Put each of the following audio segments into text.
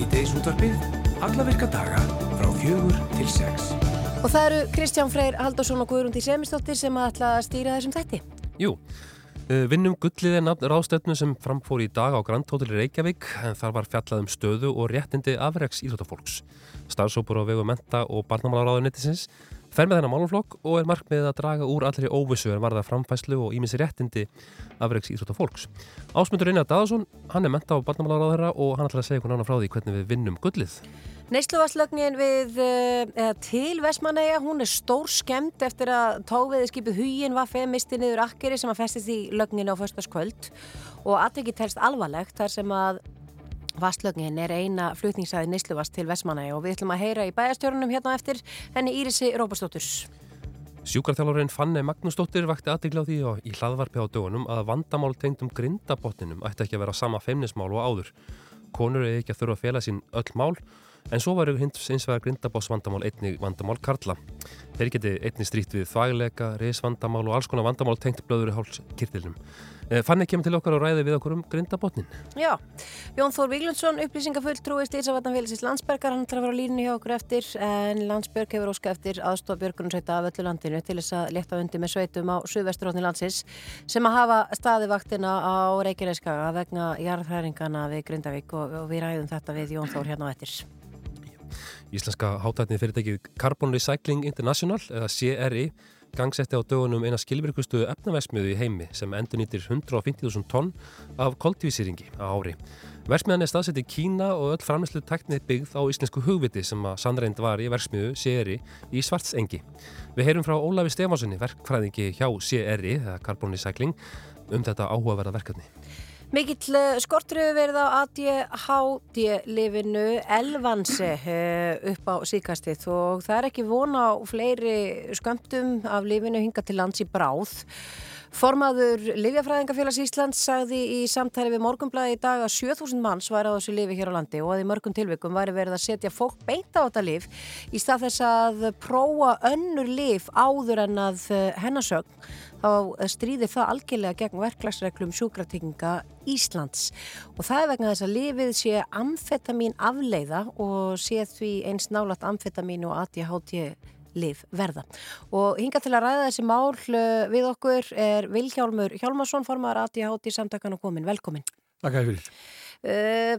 Svíteis útvarpið, alla virka daga frá fjögur til sex. Og það eru Kristján Freyr Haldursson og Guðrundi Semistóttir sem að ætla að stýra þessum þætti. Jú, eh, vinnum gullið er nafn ráðstöfnu sem framfór í dag á Grand Hotel Reykjavík en þar var fjallað um stöðu og réttindi afreiks íþróttafólks. Starfsópur á vegu menta og barnamálaráðunettisins fer með þennan málumflokk og er markmiðið að draga úr allri óvissu en varða framfæslu og ímissi réttindi afreiks íþróttafólks. Ásmundur Einar Daðarsson, hann er menta á barnamálaráðurra og hann ætlar að segja hvernig frá því hvernig við vinnum gullið. Neysluvarslögnin við, eða til Vestmanæja, hún er stór skemmt eftir að tófiðiskipið Hugin var femisti niður akkeri sem að festist í lögnin á förstaskvöld og aðtekki telst alvarlegt þar sem að Vastlögnin er eina flutningsæði Neysluvast til Vestmanæja og við ætlum að heyra í bæjastjórnum hérna eftir henni Írisi Róbastóttur. Sjúkarþjálfurinn Fanni Magnúsdóttir vakti aðdegla á því og í hlaðvarpi á dögunum að vandamál tengdum grindabotninum ætti ekki að vera sama feimnismál og áður. Konur er ekki að þurfa að fela sín öll mál en svo varu hins eins vegar grindabótsvandamál einnig vandamál Karla. Þeir geti einnig strýtt við þvægleika, reysvandamál og alls konar vandamál tengt blöður í háls kirtilnum. Fanni kemur til okkar og ræði við okkur um grindabotnin. Já, Jón Þór Víglundsson, upplýsingafull trúist í Ísavatnafélagsins Landsbergar, hann þarf að vera á línni hjá okkur eftir en Landsberg hefur óska eftir aðstof Björgunarsveita af öllu landinu til þess að leta undir með sveitum á Suðvesturhóttni landsins sem að hafa staðivaktina á Reykjaneskaga vegna jarðhæringana við Grindavík og, og við ræðum þetta við Jón Þór hérna á eftir. Íslenska hátætnið fyrirtækið Carbon Recycling International eða CRI gangsetti á dögunum eina skilvirkustu efnaversmiðu í heimi sem endur nýttir 150.000 tonn af koldvísýringi á ári. Versmiðan er staðsett í Kína og öll framleyslu teknið byggð á íslensku hugviti sem að sannreind var í versmiðu CRI í Svartsengi. Við heyrum frá Ólafi Stefánssoni, verkfræðingi hjá CRI, eða Carbon Recycling, um þetta áhugaverða verkefni. Mikill skortur hefur verið á ADHD-lifinu Elvansi upp á síkastið og það er ekki vona á fleiri skömmtum af lifinu hinga til lands í bráð. Formaður Livjafræðingafélags Íslands sagði í samtæri við morgunblæði í dag að 7000 manns væri á þessu lifi hér á landi og að í mörgum tilvikum væri verið að setja fólk beint á þetta lif í stað þess að prófa önnur lif áður en að hennasögn þá stríðir það algjörlega gegn verklagsreglum sjúkratinga Íslands og það er vegna þess að lifið sé amfetamin afleiða og sé því eins nálat amfetamin og ADHD liv verða. Og hinga til að ræða þessi mál við okkur er Vilhjálmur Hjálmarsson, formar ADHD samtakan og komin. Velkomin. Takk fyrir. Uh,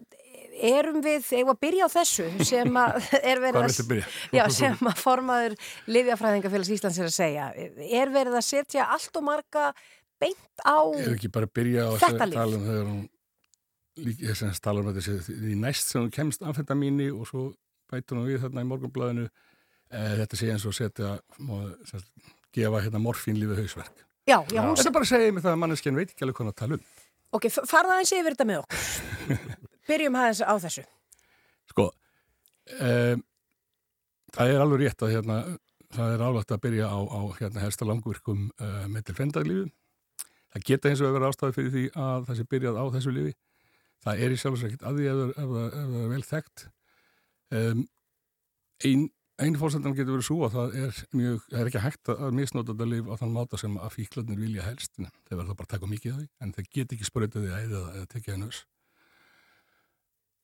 erum við, eigum að byrja á þessu sem að er verið að, já, sem að formaður Livjafræðingafélags Íslands er að segja. Er verið að setja allt og marga beint á Ef ekki bara byrja á þetta líf tala um þegar hún líka þess að tala um þetta því næst sem hún kemst amfetamíni og svo bætur hún við þarna í morgunblæðinu eh, þetta sé eins og setja set, gefa hérna morfínlífið hausverk. Já, já, Þetta bara segja mig það að manneskjan veit ekki alveg hvað að tala um. Ok, farða aðeins yfir þetta með okkur Byrjum aðeins á þessu. Sko um, það er alveg rétt að hérna, það er álvægt að byrja á, á hérna helsta langvirkum uh, meðtil frendaglífi það geta eins og verið ástæði fyrir því að það sé byrjað á þessu lífi. Það er í sjálfsveit að því ef það er vel þekkt. Um, einn ein fórsendan getur verið svo að það er mjög, það er ekki hægt að misnóta þetta líf á þann máta sem að fíklarnir vilja helst þeir verða bara að taka mikið af því en þeir get ekki spröytið því að eða, eða tekja hennu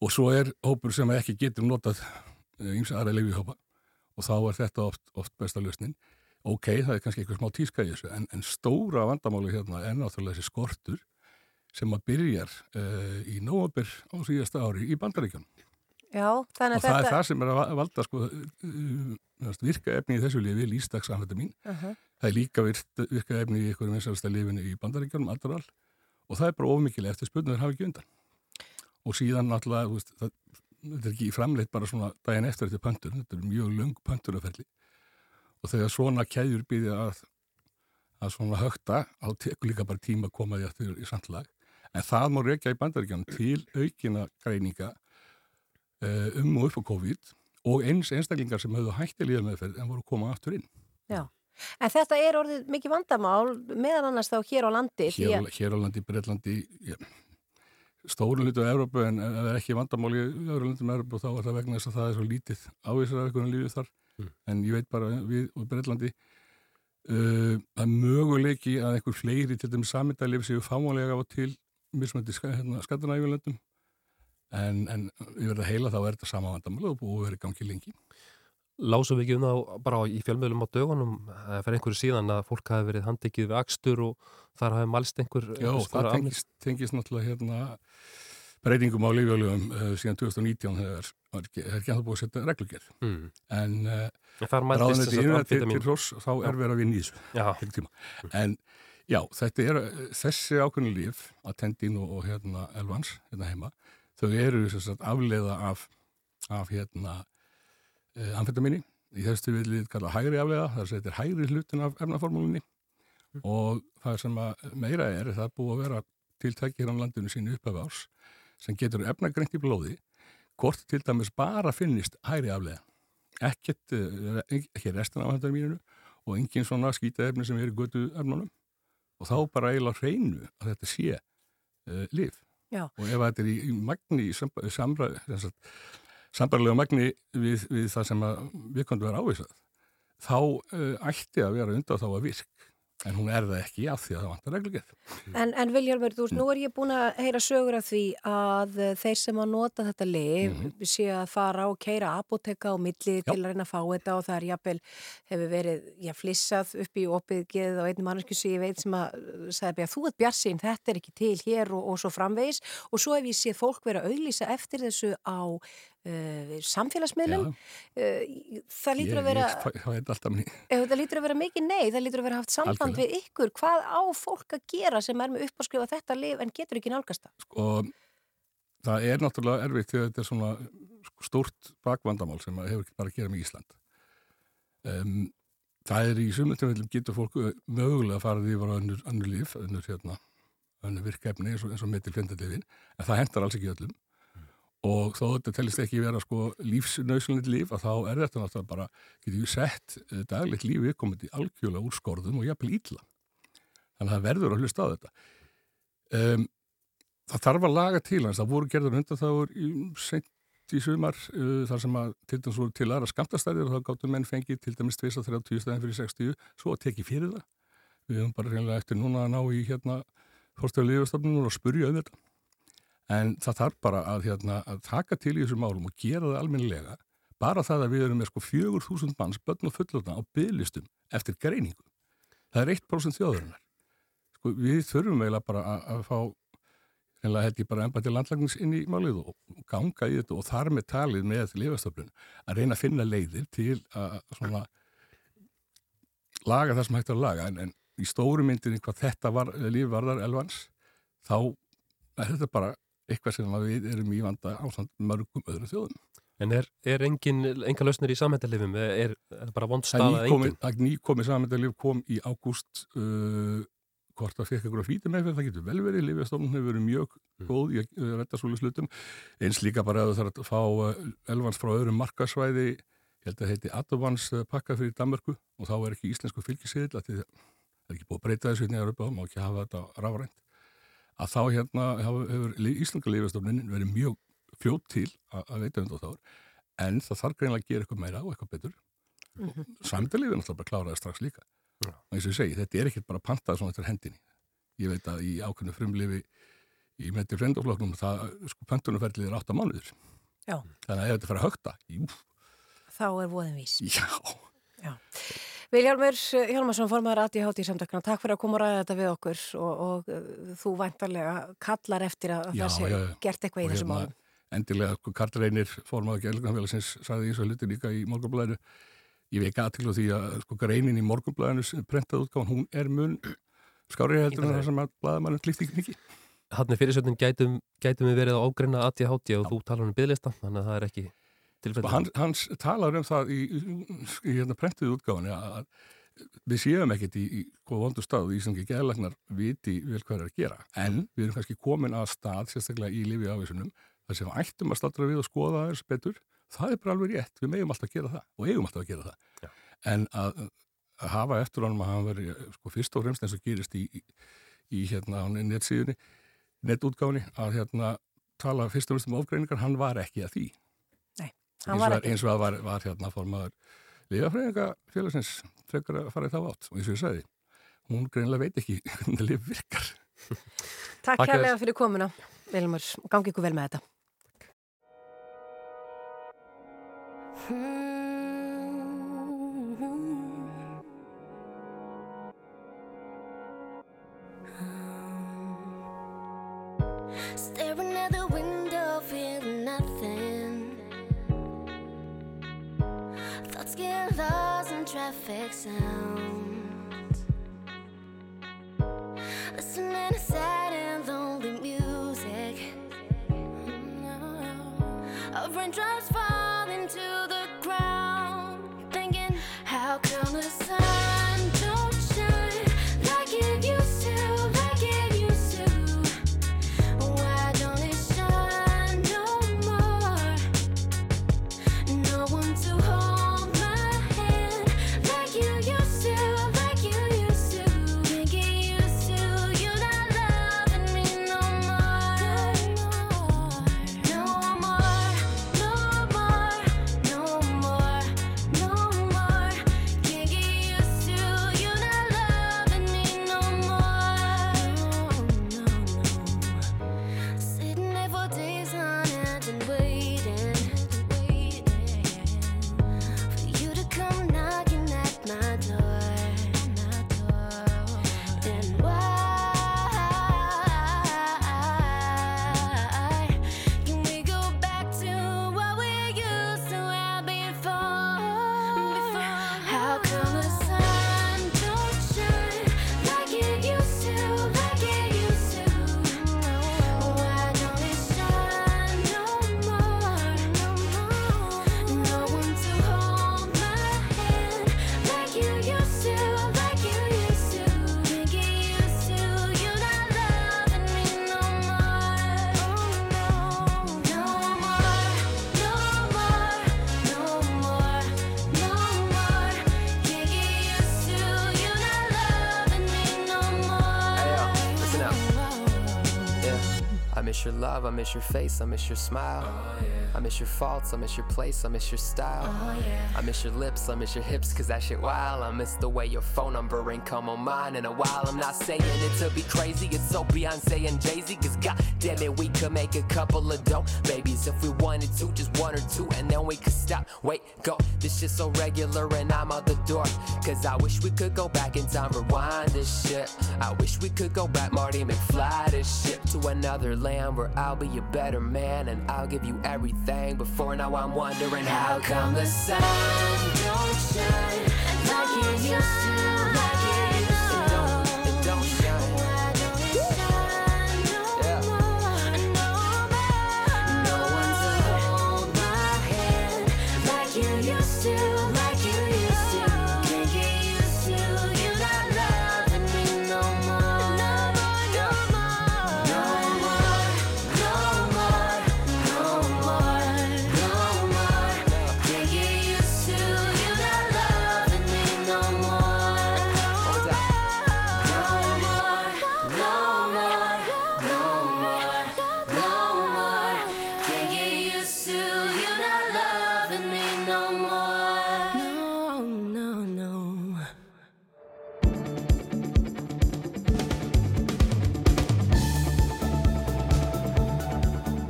og svo er hópur sem ekki getur notað eins og aðra lífi hópa og þá er þetta oft, oft besta lausnin. Ok, það er kannski eitthvað smá tíska í þessu en, en stóra vandamáli hérna er náttúrulega þessi skortur sem að byrjar uh, í nógabir á síðasta ári í bandaríkjum Já, og það þetta... er það sem er að valda sko, virka efni í þessu lifi lístaksamfetamín uh -huh. það er líka virka efni í einhverjum einsalasta lifinu í bandaríkjum, Adderall og það er bara ofmikil eftir spurningar hafa ekki undan og síðan náttúrulega veist, það, þetta er ekki framleitt bara svona daginn eftir þetta pöntur, þetta er mjög löng pönturafælli og þegar svona kæður býðja að, að svona högta, þá tekur líka bara tíma að koma því aftur í samtlag en það má reykja í bandaríkjum til aukina greininga um og upp á COVID og eins einstaklingar sem höfðu hætti líða meðferð en voru að koma aftur inn. Já, en þetta er orðið mikið vandamál meðan annars þá hér á landi. Hér, að... hér á landi, Breitlandi, stórun hlutu á Európa en það er ekki vandamál í öðru landum Európa þá er það vegna þess að það er svo lítið ávísar af einhvern lífið þar mm. en ég veit bara við og Breitlandi uh, að möguleiki að einhver fleiri til dæmis samindalif séu fámálega á til mismöndi hérna, skattanægjulöndum en, en við verðum heila þá er þetta sama vandamál og búið verið gangi lengi. Lásum við ekki um það bara í fjölmiðlum á dögunum eh, fyrir einhverju síðan að fólk hafi verið handekið við akstur og þar hafi malst einhver Já, það tengist, tengist náttúrulega hérna breytingum á lífjálugum uh, síðan 2019 þegar það er ekki að það búið að setja reglugjörð mm. en til, til hross þá er verið að vinna í þessu en já, þetta er þessi ákveðinu líf að tendin og, og hérna elvans hérna heima, þau eru sagt, afleiða af, af hérna amfetaminni í þessu við kalla hægri afleiða þar sem þetta er hægri hlutin af efnaformúlinni mm. og það sem meira er það er búið að vera tiltækir á landinu sínu upp af árs sem getur efnagreint í blóði hvort til dæmis bara finnist hæri aflega ekkert, eh, ekki restan af hættarmíninu og engin svona skýtaefni sem er í götu efnunum og þá bara eiginlega hreinu að þetta sé uh, eh, liv Já. og ef þetta er í, í magni sambarlega magni við, við það sem við kondum vera ávísað þá uh, ætti að vera undan þá að virk En hún er það ekki af því að það vantar reglugjörð. En, en Viljálfur, þú veist, nú er ég búin að heyra sögur af því að þeir sem að nota þetta liv mm -hmm. sé að fara og keira apoteka og milli Já. til að reyna að fá þetta og það er jafnvel, hefur verið, já, flissað upp í opið á einu mannesku sem ég veit sem að sagði að þú ert bjarsinn, þetta er ekki til hér og, og svo framvegis og svo hef ég séð fólk vera að auðlýsa eftir þessu á uh, samfélagsmiðlum. Uh, það lítur að vera það lítur að vera mikið nei það lítur að vera haft samband Alkjörlega. við ykkur. Hvað á fólk að gera sem er með uppáskrifa þetta liv en getur ekki nálgast það? Sko það er náttúrulega erfitt því að þetta er svona stórt bakvandamál sem hefur ekki bara að gera með Ísland. Um, það er í sumleitumveldum getur fólk uh, mögulega að fara því að vera önnur, önnur líf önnur, hérna, önnur virkefni eins og, og meðtil fjendadefin en það hendar alls ekki öllum og þó þetta telist ekki vera sko lífsnauslunit líf að þá er þetta náttúrulega bara, getur við sett uh, daglegt líf viðkomandi algjörlega úr skorðum og jafnvel ítla. Þannig að það verður að hlusta á þetta. Um, það þarf að laga til hans, það voru gerður undan þá sent í sumar uh, þar sem að til dæmis voru til aðra skamtastæðir og þá gáttu menn fengið til dæmis 230 stæðin fyrir 60 svo að teki fyrir það. Við höfum bara reynilega eftir núna að ná í hérna fórstöðu lífastofnunum og spurja um þetta en það þarf bara að, hérna, að taka til í þessum málum og gera það almennilega bara það að við erum með sko 4.000 manns börn og fullotna á bygglistum eftir greiningu. Það er 1% þjóðurinnar. Sko við þurfum eiginlega bara að, að fá hennilega held ég bara ennbært til landlagnings inn í málið og ganga í þetta og þar með talið með lifastoflun að reyna að finna leiðir til að svona laga það sem hægt að laga en, en í stóru myndinni hvað þetta var lífvarðar elvans þá er þetta bara eitthvað sem við erum í vanda á mörgum öðru þjóðum. En er, er engin, enga lausnir í samhættalifum? Er, er bara vond stað að engin? Það nýkomið samhættalif kom í ágúst uh, hvort það fekk eitthvað fítið með það getur vel verið, Lífjastofnun hefur verið mjög mm. góð í að retta svolítið slutum eins líka bara að það þarf að fá uh, elvans frá öðrum markasvæði ég held að það heiti Adovans uh, pakka fyrir Danmarku og þá er ekki íslensku fylgisiðil það er ekki búið að breyta þessu upp á, má ekki hafa þetta rárænt að þá hérna hefur Íslanga Leifastofnin verið mjög fljótt til að veita undan þáður en það þarf greinlega að gera eitthvað meira og eitthvað betur mm -hmm. samtalið er náttúrulega bara kláraði strax líka ja. og eins og ég segi, þetta er ekkert bara pantað svona eftir hendinni ég veit að í ákveðinu frumlifi í meðtir frendofloknum það, sko, pöntunumferðlið er 8 mánuður Já. þannig að ef þetta fyrir að högta jú. þá er voðin vís Já, Já. Viljálmur Hjálmarsson, formar ADHD samtakna, takk fyrir að koma og ræða þetta við okkur og, og uh, þú væntarlega kallar eftir að já, það sé já, gert eitthvað í þessu hérna, málum. Endilega, sko, Karl Reynir, formar Gjörlunarfélagsins, sagði eins og hluti líka í morgunblæðinu. Ég veik aðtil á því að sko, greinin í morgunblæðinu prentað útgáðan, hún er mun skárið heldur en það sem að blæðamann klíkt ekki mikið. Hann er fyrirsöndin gætum, gætum við verið á ágreina ADHD og þú talar um byggðlista, þannig að það er ekki tilfelli. Hans, hans talar um það í, í hérna prentið útgáðan að við séum ekkert í, í hvað vondu stað í sem ekki geðlagnar viti vel hvað er að gera. En við erum kannski komin að stað sérstaklega í lifi ávísunum þar sem ættum að staldra við og skoða þess betur. Það er bara alveg rétt, við meðum alltaf að gera það og eigum alltaf að gera það. Já. en að, að hafa eftir honum að hann veri sko fyrst og fremst eins og gerist í, í hérna á nettsíðunni nettútgáðni að hérna tala fyrst og fremst um ofgreiningar, hann var ekki að því eins og, eins og að var, var hérna formadur lifafræðinga félagsins frekar að fara í þá átt. Og eins og ég sagði hún greinlega veit ekki hvernig lif virkar. Takk kærlega fyrir komuna Vilmur og gangi ykkur vel með þetta. perfect sound. Your love, I miss your face, I miss your smile. I miss your faults, I miss your place, I miss your style. I miss your lips, I miss your hips, cause that shit wild. I miss the way your phone number ain't come on mine in a while. I'm not saying it to be crazy, it's so Beyonce and Jay Z, cause god damn it, we could make a couple of dope babies if we wanted to, just one or two, and then we could stop. Wait, go. This shit's so regular, and I'm out the door. Cause I wish we could go back in time, rewind this shit. I wish we could go back, Marty McFly this shit to another land where I'll be a better man and I'll give you everything. Before now, I'm wondering how come the sun don't shine like it used to,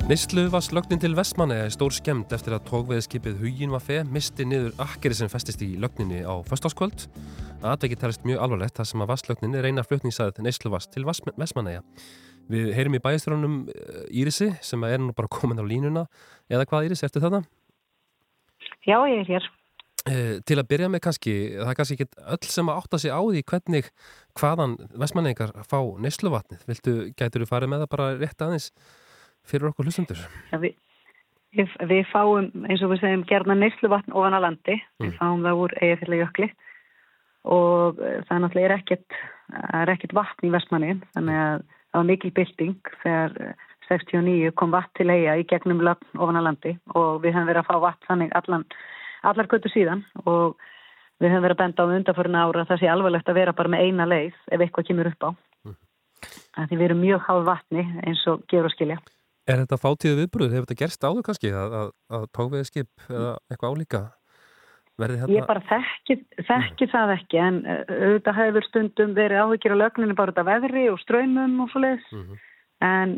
Neyslu var slögnin til Vestmanna er stór skemmt eftir að tókveðskipið Hugin var fe misti niður akkeri sem festist í lögninni á föstaskvöld. Atveki talist mjög alvarlegt þar sem að vasslögnin er eina flutningsæð Neysluvast til Vestmanna. Við heyrim í bæðistrónum Írisi sem er nú bara komin á línuna. Eða hvað Íris, ertu þetta? Já, ég er hér. Eh, til að byrja með kannski, það er kannski ekki öll sem að átta sig á því hvernig hvaðan vestmanningar fá neysluvatnið. Viltu, gætur þú farið með það bara rétt aðeins fyrir okkur hlustundur? Já, við, við, fáum, eins og við segjum, gerna neysluvatn ofan að landi. Við fáum það úr eigafélagi jökli og eh, það er náttúrulega er ekkert, er ekkert vatn í vestmanni þannig að það var mikil bylting þegar eh, 69 kom vatn til eiga í gegnum lögn ofan að landi og við höfum verið að fá vatn þannig allan, allar götu síðan og við höfum verið að benda á undarförun ára að það sé alvarlegt að vera bara með eina leið ef eitthvað kemur upp á. Því við erum mjög háð vatni eins og gefur og skilja. Er þetta fátíðu viðbröð? Hefur þetta gerst áður kannski að, að, að tókveði skip eða eitthvað álíka? Hérna... Ég bara þekki, þekki það ekki en auðvitað hefur stundum verið áhyggjur á lögninu bara út af veðri og ströymum og svo leiðis Mhm. en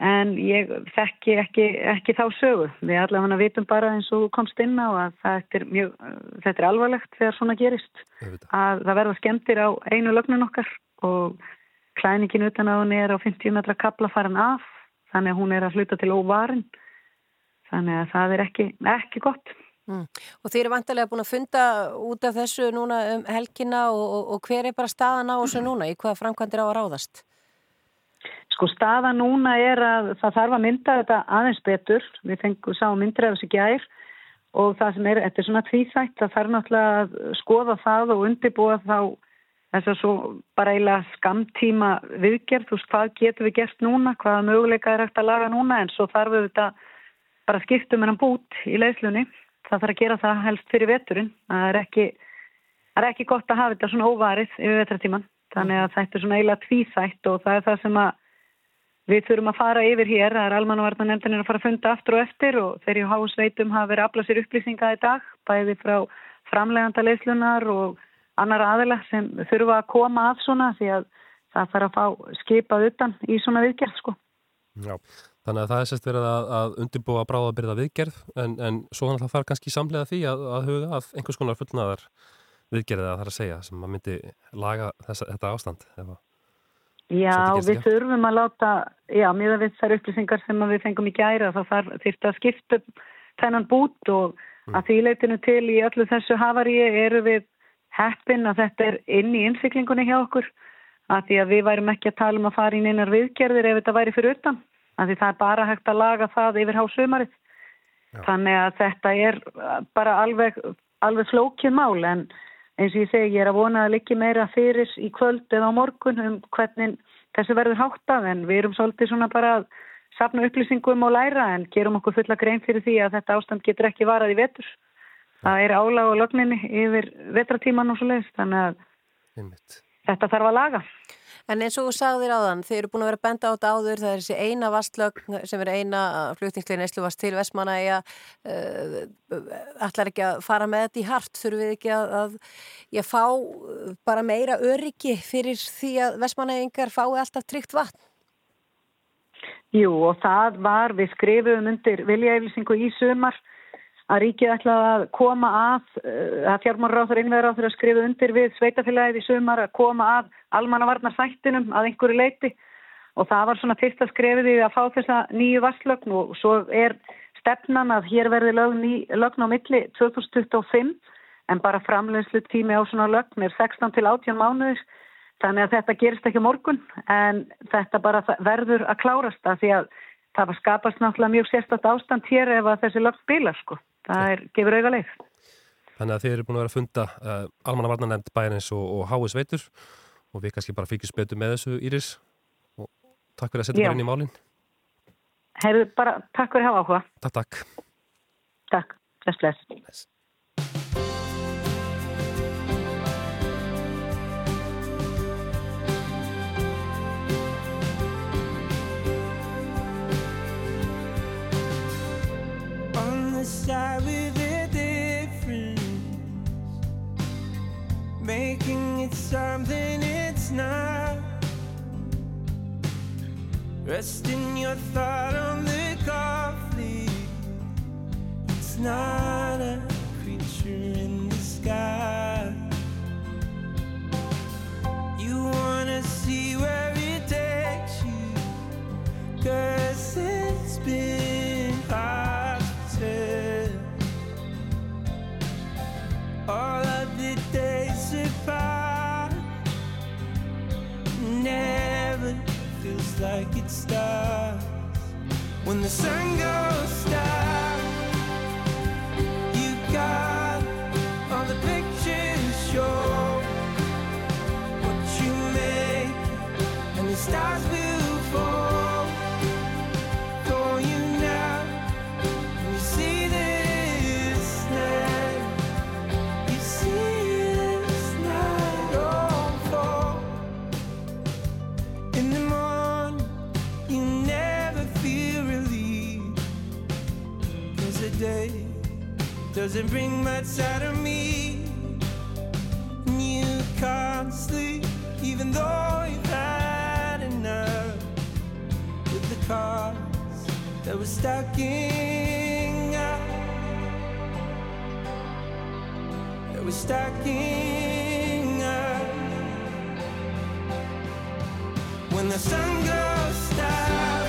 en ég þekki ekki, ekki þá sögu. Við allavega vitum bara eins og komst inn á að þetta er, mjög, þetta er alvarlegt þegar svona gerist Auðvitað. að það verða skemmtir á einu lögnun okkar og klæningin utan að hún er á 50 metra kapla farin af þannig að hún er að hluta til óvarin þannig að það er ekki, ekki gott. Mm. Og þið eru vantarlega búin að funda út af þessu núna um helgina og, og, og hver er bara staðan á þessu núna? Í hvaða framkvæmdir á að ráðast? Sko staða núna er að það þarf að mynda þetta aðeins betur. Við fengum sá af þessu gær og það sem er, þetta er svona tvíþætt, það þarf náttúrulega að skoða það og undirbúa þá þess að svo bara eiginlega skamtíma viðgerð, þú veist hvað getur við gert núna, hvaða möguleika er hægt að laga núna en svo þarf við þetta bara skiptum en bút í leiðslunni. Það þarf að gera það helst fyrir veturinn. Það er ekki, það er ekki gott að hafa þetta svona óvarið yfir vetratíman. Þannig að þetta er svona eiginlega tvíþætt og það er það sem að Við þurfum að fara yfir hér, það er almannavarnanefndinir að fara að funda aftur og eftir og þegar í hásveitum hafa verið að afla sér upplýsinga í dag, bæði frá framleganda leyslunar og annar aðila sem þurfa að koma að svona því að það þarf að fá skipað utan í svona viðgerð sko. Já, þannig að það er sérst verið að, að undirbúa bráðabyrða viðgerð en, en svo hann þarf kannski samlega því að, að huga að einhvers konar fullnaðar viðgerðið að það er að segja sem að myndi laga þessa, þetta ástand eða Já, við þurfum að láta, já, mjög að við þær upplýsingar sem við fengum í gæra þá þarf þýrt að skipta þennan bút og mm. að því leitinu til í öllu þessu hafaríi eru við heppin að þetta er inn í innsiklingunni hjá okkur að því að við værum ekki að tala um að fara inn einar viðgerðir ef þetta væri fyrir utan að því það er bara hægt að laga það yfir hásumarið. Þannig að þetta er bara alveg, alveg flókið mál en eins og ég segi, ég er að vona að líki meira fyrir í kvöld eða á morgun um hvernig þessu verður háttað en við erum svolítið svona bara að safna upplýsingum og læra en gerum okkur fulla grein fyrir því að þetta ástand getur ekki varað í vetur. Það er álag og lögninni yfir vetratíman og svo leiðist þannig að Einmitt. þetta þarf að laga. En eins og þú sagðir áðan, þeir eru búin að vera benda á þetta áður, það er þessi eina vastlögn sem er eina flutningslegin Ísluvast til Vestmanæja, uh, ætlar ekki að fara með þetta í hart, þurfum við ekki að, að ég fá bara meira öryggi fyrir því að Vestmanæjingar fái alltaf tryggt vatn? Jú og það var, við skrifum undir viljaeyflýsingu í sumar að ríkið ætlaði að koma að, að fjármárráður innveðráður að skrifa undir við sveitafélagið í sumar að koma að almannavarnarsættinum að einhverju leiti og það var svona fyrsta skrefið í að fá þessa nýju vasslögn og svo er stefnan að hér verði lögn, ný, lögn á milli 2025 en bara framlegslu tími á svona lögn er 16 til 18 mánuðir þannig að þetta gerist ekki morgun en þetta bara verður að klárast að því að það var skapast náttúrulega mjög sérstatt ástand hér ef að þessi lögn spila sko. Það er, gefur auga leið. Þannig að þið eru búin að vera að funda uh, almannavarnanemnd bæjarins og, og háis veitur og við kannski bara fylgjum spötu með þessu Íris og takk fyrir að setja bara inn í málinn. Heyrðu bara, takk fyrir að hafa áhuga. Takk, takk. Takk, bless, bless. bless. Side with a difference, making it something it's not. Resting your thought on the coffee, it's not a creature in the sky. You wanna see where it takes you, cause All of the days apart never feels like it starts when the sun goes down. You got all the pictures show what you make, and the stars doesn't bring much out of me. And you can't sleep, even though you've had enough with the car stacking up. Yeah, we're stacking up. When the sun goes down,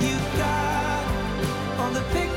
you got all the pictures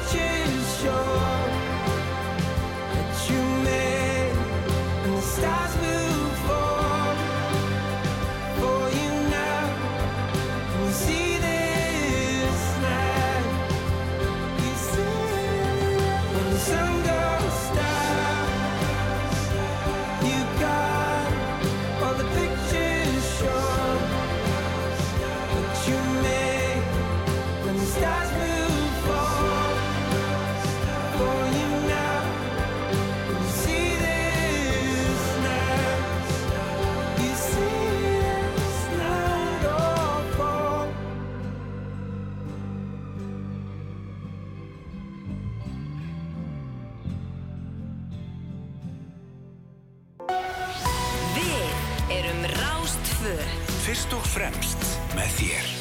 Rástfö Fyrst og fremst með þér.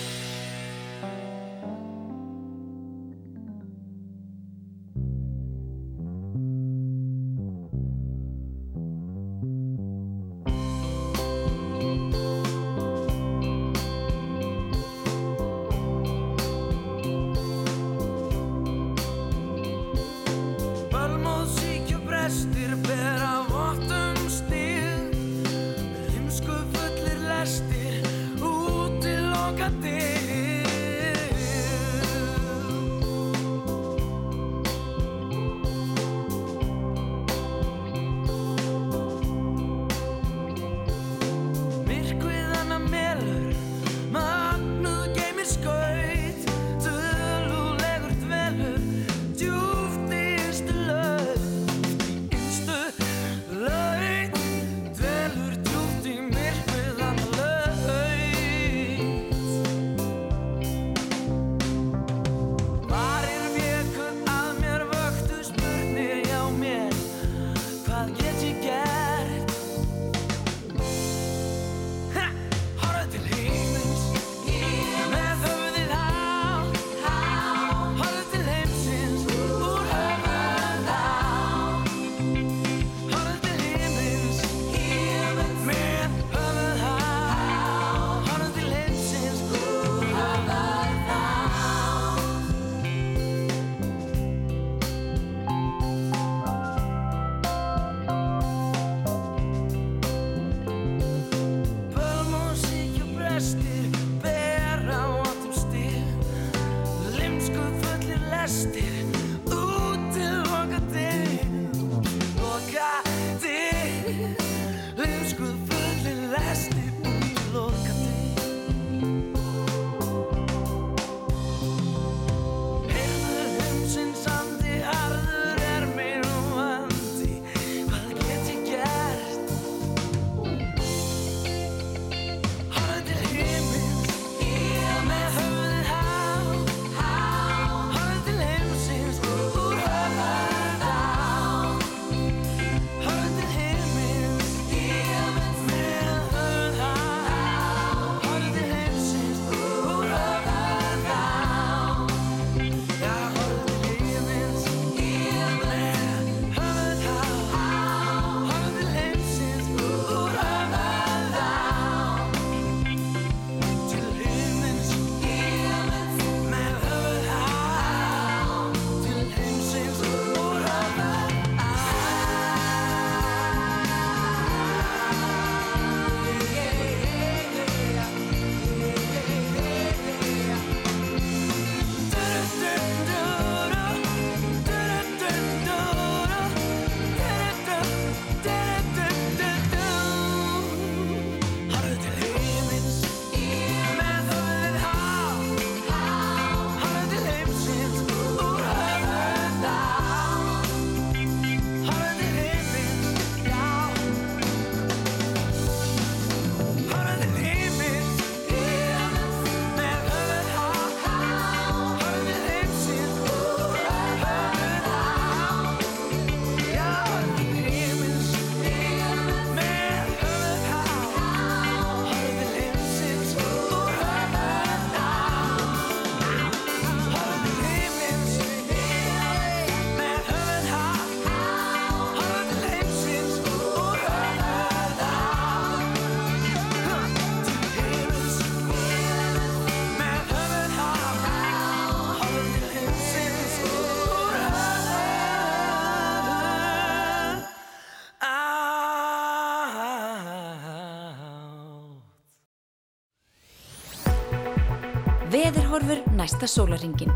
Næsta sólaringin.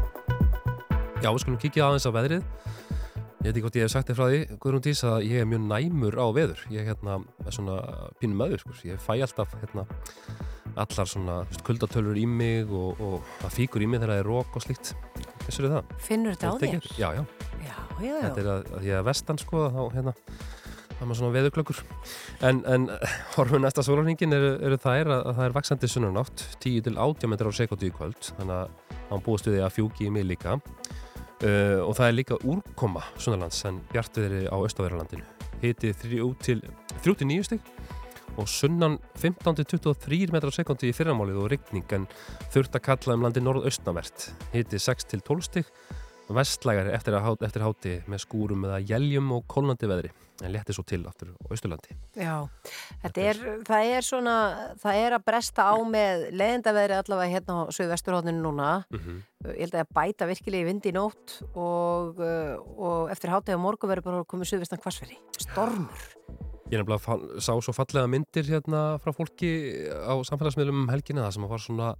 Já, við skulum kíkja aðeins á veðrið. Ég veit ekki hvort ég hef sagt þér frá því, Guðrún Dís, að ég er mjög næmur á veður. Ég hérna, er svona pínum öður, sko. Ég fæ alltaf hérna, allar svona kuldatölur í mig og, og það fíkur í mig þegar það er rók og slíkt. Þessu er það. Finnur þetta á þér? eftir? Já, já. Já, já, Þetta já. er að, að ég er vestan, sko, þá hérna, það er maður svona veðurklökkur. En, en horfum næsta sólarhingin eru, eru þær að, að það er vaksandi sunnanátt, 10 til 80 metrar á sekundu í kvöld, þannig að við því að fjúki í mig líka. Uh, og það er líka úrkoma sunnarlands en bjartviðri á Östaverðarlandinu. Hitið 3 til, 3 til 9 stig og sunnan 15 til 23 metrar sekundi í fyrramálið og rigning en þurft að kalla um landi norðaustnavert. Hitið 6 til 12 stig vestlægari eftir, eftir háti með skúrum eða jæljum og kólnandi veðri en létti svo til aftur á Östurlandi. Já, þetta er, það er svona, það er að bresta á með leiðindaveðri allavega hérna á Suðvesturhóðinu núna. Mhm. Ég held að bæta virkilega í vindi í nótt og, uh, og eftir hátegi á morgu verður bara komið Suðvestan hvassveri. Stormur. Ég nefnilega sá svo fallega myndir hérna frá fólki á samfélagsmiðlum um helgina það sem var svona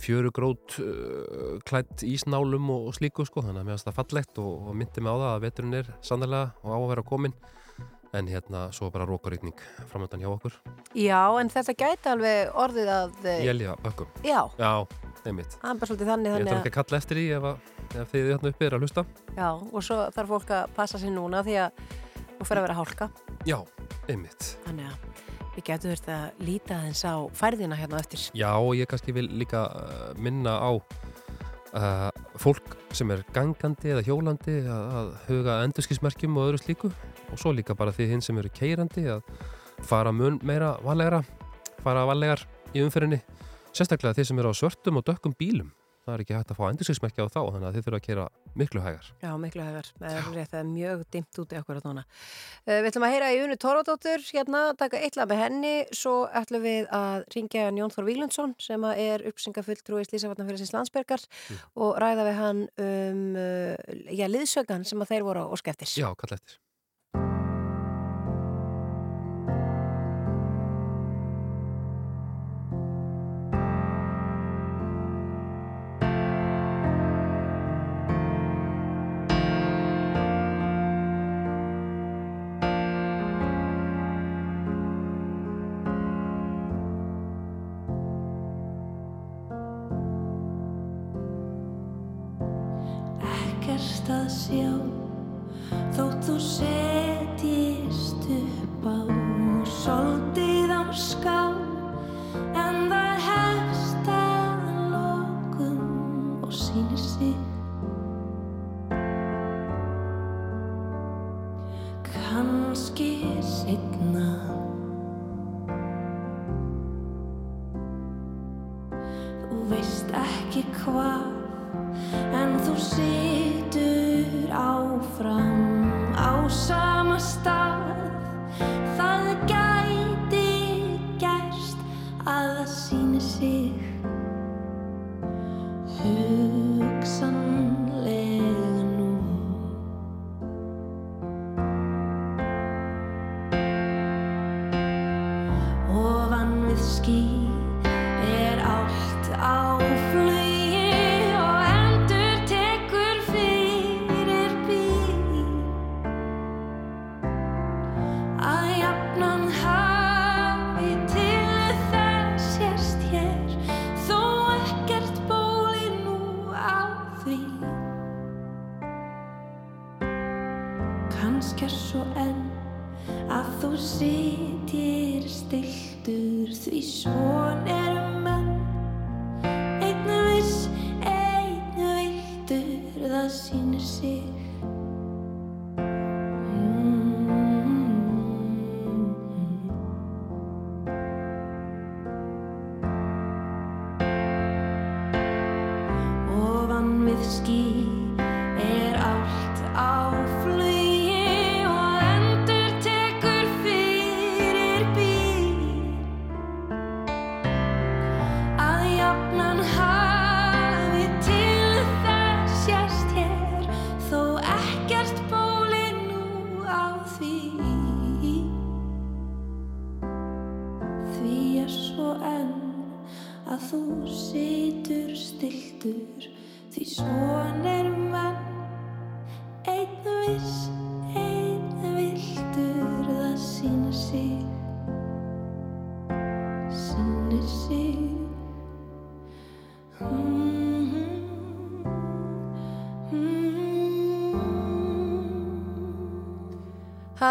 fjörugrót uh, klætt ísnálum og, og slíku sko þannig að mér finnst það fallegt og, og myndi mig á það að veturinn er sannlega og á að vera komin en hérna svo bara rókarýtning framöndan hjá okkur. Já, en þetta gæti alveg orðið að, eh, Jælja bökkum. já, Já, einmitt. það er bara svolítið þannig Ég ætla þannig ekki að kalla eftir því ef, að, ef þið hérna uppi er að hlusta. Já, og svo þarf fólk að passa sér núna því að þú fer að vera hálka. Já, einmitt. Þannig að við getum þurft að líta aðeins á færðina hérna eftir. Já, og ég kannski vil líka uh, minna á uh, fólk sem er gangandi eða hjólandi að, að huga endurskismerkjum og öðru slíku og svo líka bara því hinn sem eru keirandi að fara mun meira valega fara valegar í umferðinni. Sérstaklega þeir sem eru á svörtum og dökkum bílum. Það er ekki hægt að fá endurskismerkja á þá þannig að þið þurfa að keira miklu hægar. Já, miklu hefur. Það er mjög dimmt úti okkur að núna. Uh, við ætlum að heyra í Unu Tóradóttur hérna, taka eitthvað með henni, svo ætlum við að ringja Jón Þór Víglundsson sem er uppsingafulltrúi í Slísavatnafélagsins landsbergar og ræða við hann um uh, já, liðsögan sem að þeir voru á óskeftir. Já, kall eftir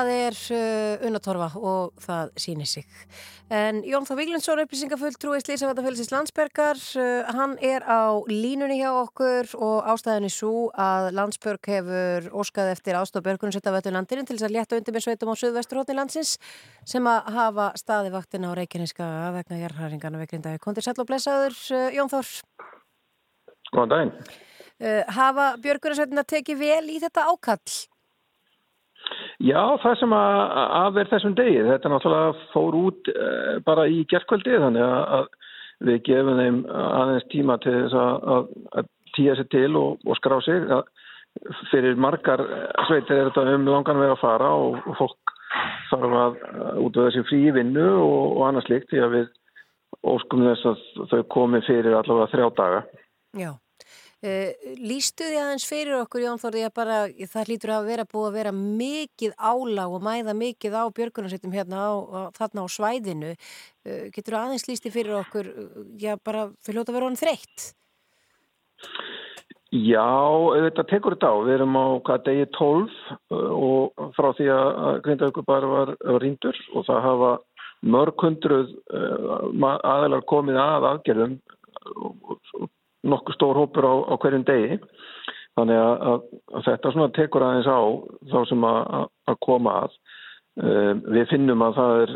Það er uh, unnatorfa og það sýnir sig. En Jón Þór Víglundsson, upplýsingafull trúið Slísavatafélagsins Landsbergar, uh, hann er á línunni hjá okkur og ástæðinni svo að Landsberg hefur óskað eftir ástof Björgunsveitavöldu landinu til þess að létta undir með sveitum á Suðvesturhóttin landsins sem að hafa staði vaktina á Reykjaneska vegna jarðhæringana vegrinda. Kondir sæll og blessaður, uh, Jón Þór. Góðan daginn. Uh, hafa Björgunsveitina tekið vel í þetta ákall? Já, það sem að, að er þessum degi, þetta náttúrulega fór út uh, bara í gerðkvöldi þannig að, við gefum þeim aðeins tíma til þess að, að, tíja sér til og, og skrá sig. Fyrir margar sveitir er þetta um langan veg að fara og, og fólk þarf að út af þessi frí vinnu og, og annars líkt því að við óskum þess að þau komi fyrir allavega þrjá daga. Já. Uh, Lýstu því aðeins fyrir okkur Jón Þórði að bara það hlýtur að vera búið að vera mikið álag og mæða mikið á björgunarsveitum hérna á, á, þarna á svæðinu. Uh, getur aðeins lýsti fyrir okkur já bara þau hljóta að vera honum þreytt? Já, þetta tekur þetta á. Við erum á hvað degi 12 og frá því að Grindavíkur bara var, var ríndur og það hafa mörg hundruð aðeinar komið að aðgerðum og nokkuð stór hópur á, á hverjum degi. Þannig að, að, að þetta svona tekur aðeins á þá sem að, að koma að. Um, við finnum að það er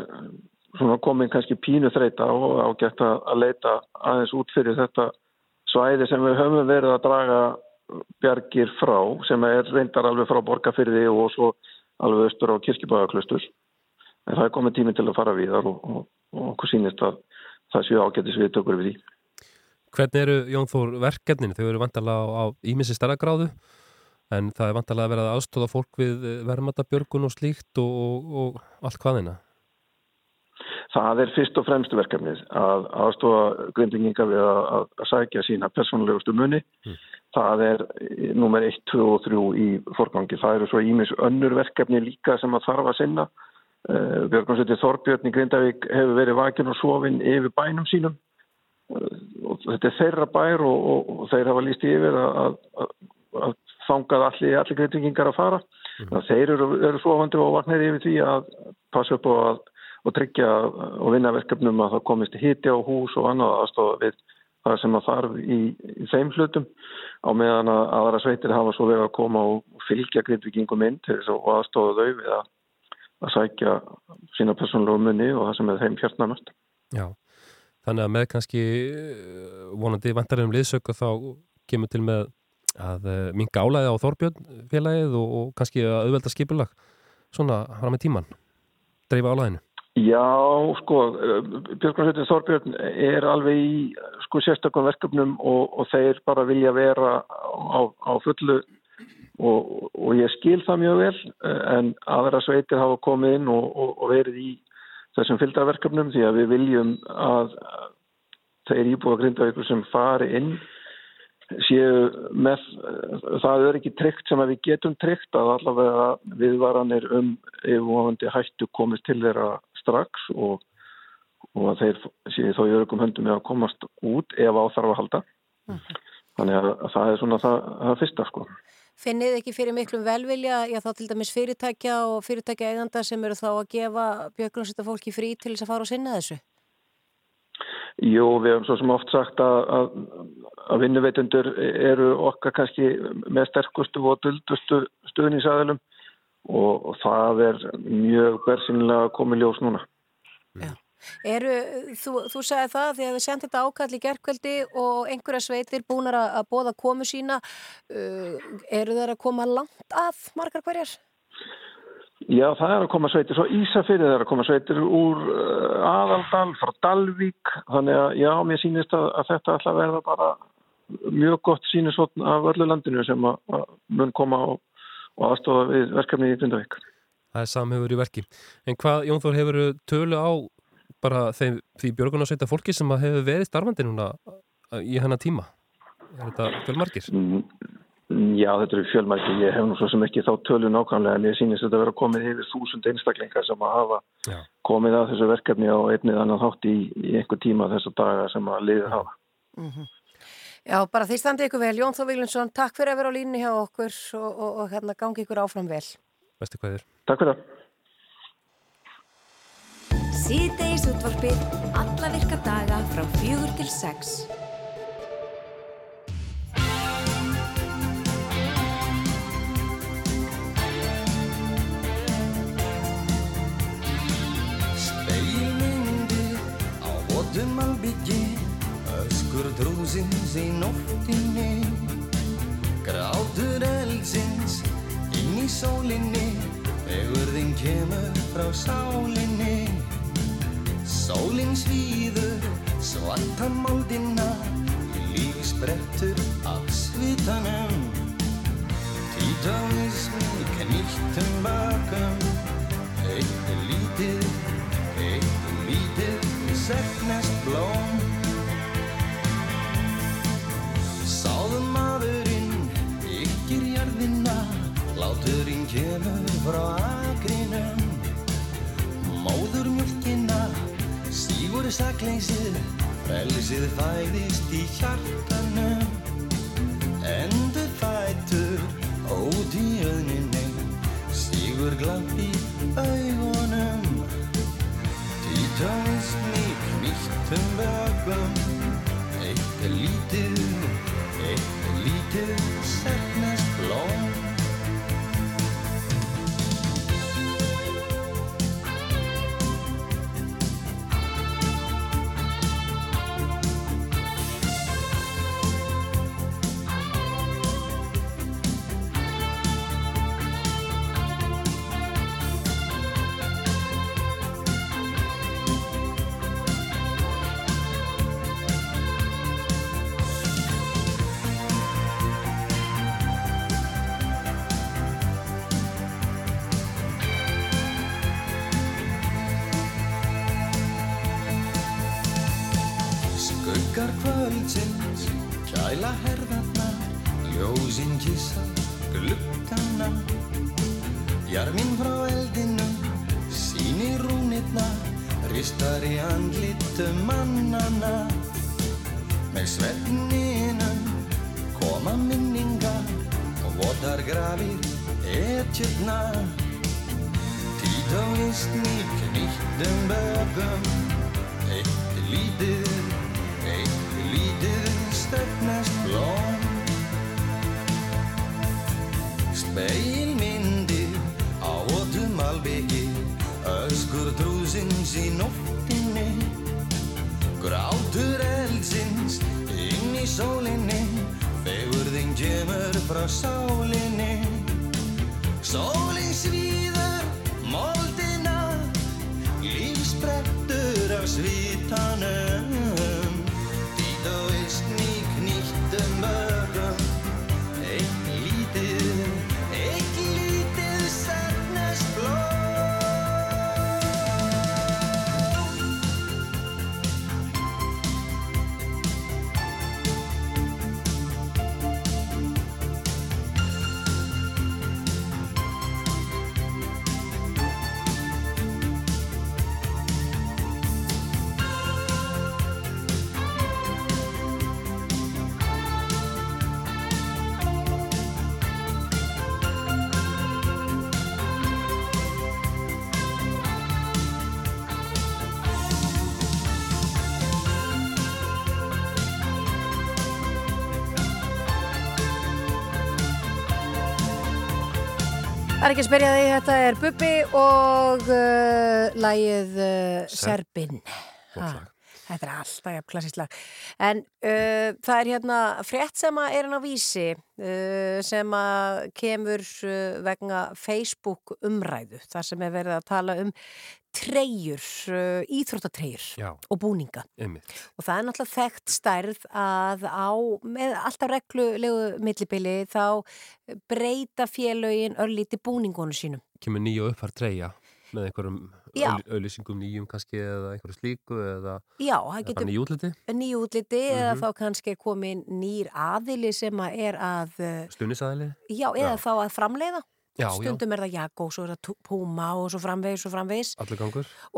svona komin kannski pínu þreita og ágætt að leita aðeins út fyrir þetta svæði sem við höfum verið að draga bjargir frá sem er reyndar alveg frá borgarfyrði og svo alveg östur á kirkibæðaklustur en það er komið tími til að fara við og, og, og okkur sínist að það séu ágættis við tökur við því Hvernig eru, Jón Þór, verkefnin? Þau eru vantalega á ímissi starragráðu en það er vantalega að vera að aðstóða fólk við verðmatabjörgun og slíkt og, og, og allt hvaðina. Það er fyrst og fremst verkefnið að aðstóða grindinginga við að, að sækja sína persónulegustu munni. Mm. Það er nummer 1, 2 og 3 í forgangi. Það eru svo ímis önnur verkefni líka sem að þarf að sinna. Uh, Björgunsveitir Þorbjörn í Grindavík hefur verið vakin og sofin yfir bænum sínum þetta er þeirra bær og, og, og þeir hafa líst yfir að, að, að þangað allir, allir greitingingar að fara. Mm. þeir eru, eru svofandi og vaknaði yfir því að passa upp og, og tryggja og vinna verkefnum að það komist hitti á hús og annað aðstofa við það sem að þarf í, í þeim hlutum. Á meðan að aðra sveitir hafa svo vega að koma og fylgja greitingingum inn til þess að aðstofa þau við að, að sækja sína personlegu munni og það sem er þeim hjartnamast Já Þannig að með kannski eh, vonandi vantarinn um liðsöku þá kemur til með að eh, minga álæði á Þorbjörn félagið og, og kannski að auðvelda skipulag svona hana með tíman, dreifa álæðinu. Já, sko, Björgunarsveitin Þorbjörn er alveg í sko sérstökum verkefnum og, og þeir bara vilja vera á, á fullu og, og ég skil það mjög vel en aðra sveitir hafa komið inn og verið í þessum fylgdarverkefnum því að við viljum að þeir íbúa grindavíkur sem fari inn séu með það er ekki tryggt sem að við getum tryggt að allavega viðvaranir um yfirvofandi hættu komist til þeirra strax og, og að þeir séu þó í örgum höndum með að komast út ef á þarf að halda uh -huh. þannig að það er svona það, það fyrsta sko Finnið ekki fyrir miklum velvilja, já þá til dæmis fyrirtækja og fyrirtækja eiganda sem eru þá að gefa björgrunsetta fólki frí til þess að fara og sinna þessu? Jú, við hefum svo sem oft sagt að, að, að vinnuveitundur eru okkar kannski með sterkustu og duldustu stuðninsæðilum og, og það er mjög bersinlega komið ljós núna. Já. Eru, þú, þú sagði það því að þið sendt þetta ákall í gerðkvöldi og einhverja sveitir búinar að, að bóða komu sína uh, eru þeir að koma langt að margar hverjar? Já, það er að koma sveitir, svo Ísafyrið er að koma sveitir úr uh, Aðaldal, frá Dalvík þannig að já, mér sýnist að, að þetta ætla að verða bara mjög gott sýnisotn af öllu landinu sem að, að mun koma og, og aðstofa við verkefni í Dundavík Það er samhefur í verki. En hvað, Jón Þór, hefur tölu á bara þeim, því björgunarsveita fólki sem að hefur verið starfandi núna í hennar tíma? Er þetta fjölmargir? Mm, Já, þetta eru fjölmæki. Ég hef nú svo sem ekki þá tölu nákvæmlega en ég sýnist þetta að vera komið yfir þúsund einstaklingar sem að hafa Já. komið að þessu verkefni á einnið annan þátt í, í einhver tíma þessa daga sem að liðið hafa. Já, bara því standi ykkur vel. Jón Þó Viglinsson, takk fyrir að vera á línni hjá okkur og, og, og hérna gangi ykkur áfram vel. Bestu hvað þér? Takk fyrir það. Síðdeis útvarpið alla virka daga frá fjögur til sex. Speilmyndi á votum albyggi Öskur drúsins í nóttinni Grátur eldsins inn í sólinni Vegurðin kemur frá sálinni Sólin svíður svarta moldina Lífi sprettur af svitanum. Títanismi knýttum bakum Eitt lítið, eitt lítið Segnast blóm. Sáðum maðurinn Ykkir jarðina Láturinn kemur frá agrinum Móður mjölkina Stígur sakleysið Frelsið fæðist í hjartanum Endur fætur Ót í öðninni Stígur glamp í augunum. Títaðist mig knýttum bögum Eitt er lítið Eitt er lítið Segnast blóm er ekki að spyrja því, þetta er Bubbi og uh, lagið uh, Serbin. Þetta er alltaf jafn klassísk lag. En uh, það er hérna frétt sem að er hann á vísi uh, sem að kemur uh, vegna Facebook umræðu. þar sem er verið að tala um treyjur, uh, íþróttatreyjur og búninga. Einmitt. Og það er náttúrulega þekkt stærð að á, með alltaf reglulegu millibili þá breyta félögin örlíti búningunum sínum. Kemur nýja uppfært treyja. með einhverjum auðlýsingum nýjum kannski eða einhverju slíku eða Já, eða bara getur nýjútliti, nýju útliti eða Mhm. þá kannski er komin nýr aðili sem að er að, eh, stunisæðili já, eða Já. þá að framleiða. Já, já, Stundum er það Jakko, svo er það Puma og svo framvegis og framvegis.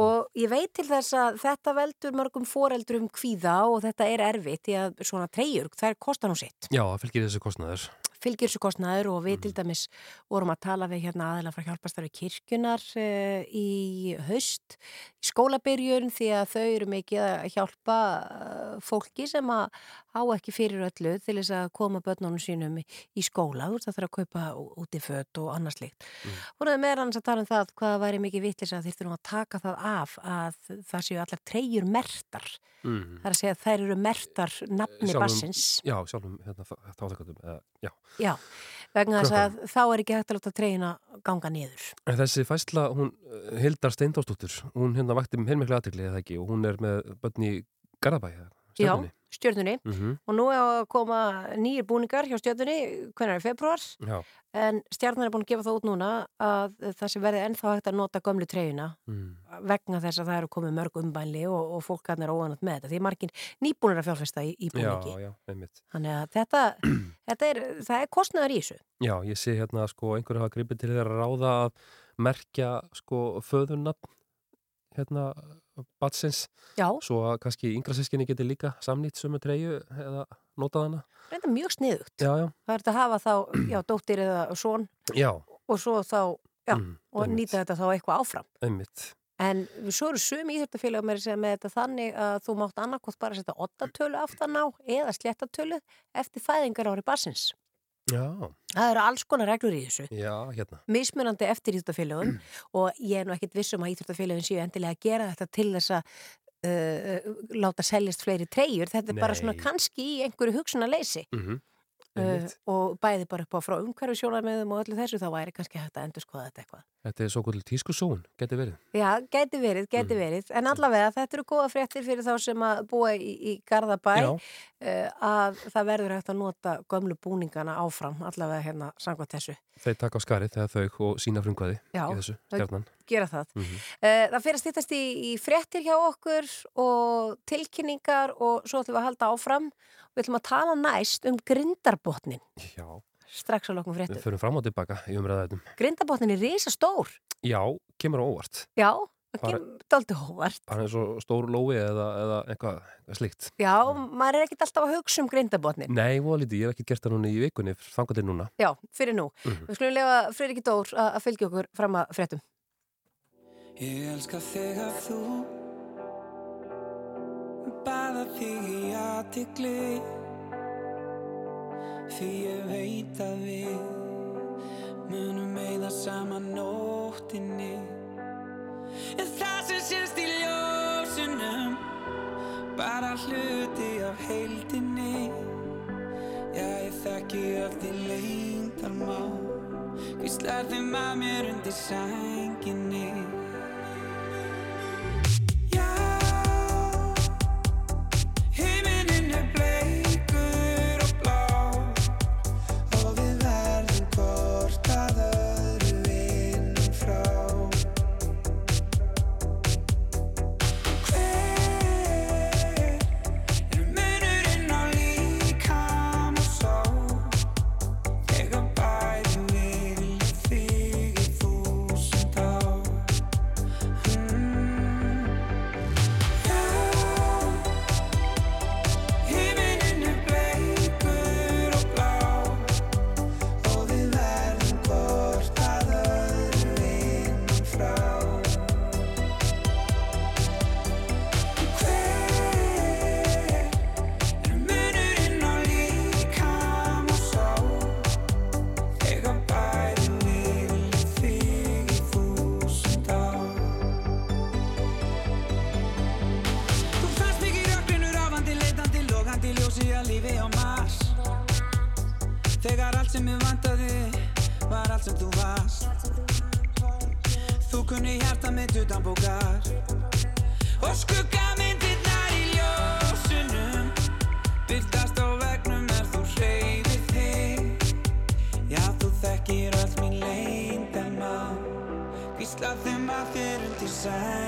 Og ég veit til þess að þetta veldur mörgum foreldrum kvíða og þetta er erfitt því að svona treyjur, þær kostar nú sitt. Já, það fylgir þessu kostnaður Fylgir þessu kostnaður og við til dæmis vorum að tala við hérna aðeila frá hjálpastarfi kirkjunar uh, í haust, í skólabyrjun því að þau eru mikið að hjálpa uh, fólki sem að á ekki fyrir öllu til þess að koma börnunum sínum í, skóla, þú veist það þarf að kaupa út í fött og annars líkt. Mm. Voruðu annars að tala um það hvað væri mikið vitlis að þýrtu nú að taka það af að það séu allar treyjur mertar. mm. Það er að segja að þær eru mertar nafni Sjálfum- bassins. Já, sjálfum hérna, þáþakatum Já, Já, vegna þess að þá er ekki hægt að láta treyjuna ganga niður. En þessi fæsla, hún, Hildar Steindórsdóttur, hún hérna vakti heilmiklega aðtekli eða ekki? Og hún er með börn í Garðabæ, Já, stjörnunni. stjörnunni. Mm Og nú er að koma nýjir búningar hjá stjörnunni, hvernig er februar, Já, en stjarnar er búin að gefa það út núna að það sem verði ennþá hægt að nota gömlu treyjuna mm. vegna þess að það eru komið mörg umbænli og, og fólk hann er óanat með þetta. Því margin nýbúnir að fjárfesta í, í já, búningi. já, einmitt. Þannig að þetta, þetta er, það er kostnaður í þessu. Já, ég sé hérna sko einhverju hafa gripið til þeirra ráða að merkja sko föðurnafn hérna batsins Já, svo að kannski yngra sískinni geti líka samnýtt sömu treyju eða notað hana. þetta er mjög sniðugt. Já, já, Það er að hafa þá, já, dóttir eða son já, og svo þá, já, Mm, og einmitt. nýta þetta þá eitthvað áfram. einmitt. En svo eru sumi íþjóttafélag með, með þetta þannig að þú mátt annarkot bara setja ottatölu aftan á eða sléttatölu eftir fæðingar ári barsins. Já, Það eru alls konar reglur í þessu. já, hérna. Mismunandi eftir íþjóttafélagum og ég er nú ekkit vissum að íþjóttafélagin séu endilega að gera þetta til þess að uh, láta seljast fleiri treyjur. Þetta er bara svona Nei. kannski í einhverju hugsunarleysi. Mm Uh, og bæði bara upp á frá umhverju sjónarmiðum og öllu þessu, þá væri kannski hægt að endur skoða þetta eitthvað. Þetta er svo kvöld tískusón, geti verið. Já, gæti verið, gæti verið, en allavega þetta eru góða fréttir fyrir þá sem að búa í, í Garðabæ Já. Uh, að það verður hægt að nota gömlu búningana áfram, allavega hérna sangvað þessu. Þeir taka á skarið þegar þau og sína frumkvæði Já, í þessu, stjarnan. Gera það. Mhm. Uh, það fyrir að stýttast í, í fréttir hjá okkur og tilkynningar og svo ætlum við að halda áfram. Við ætlum að tala næst um grindarbotnin, Já, strax á lokkum við fréttum. förum fram og tilbaka í umræðaðum. Grindarbotnin er risa stór. Já, kemur á óvart. Já, það kemur daldi hóvart. Hann er svo stór lói eða, eða eitthvað, eitthvað slíkt. Já, maður er ekkert alltaf að hugsa um grindarbotnin. Nei, voða lítið, ég hef ekki gert það núna í vikunni, þangar til núna. Já, fyrir nú. Mhm. Við skulum lefa Freyriki Dór að fylgja okkur fram að fréttum. Ég elska þegar þú Baða þig í aðtikli Því ég veit að við Munum eigða saman nóttinni En það sem sést í ljósunum Bara hluti af heildinni. Já, ég þekki öll því leyndarmál. Hvíslar þeim að mér undir sænginni þér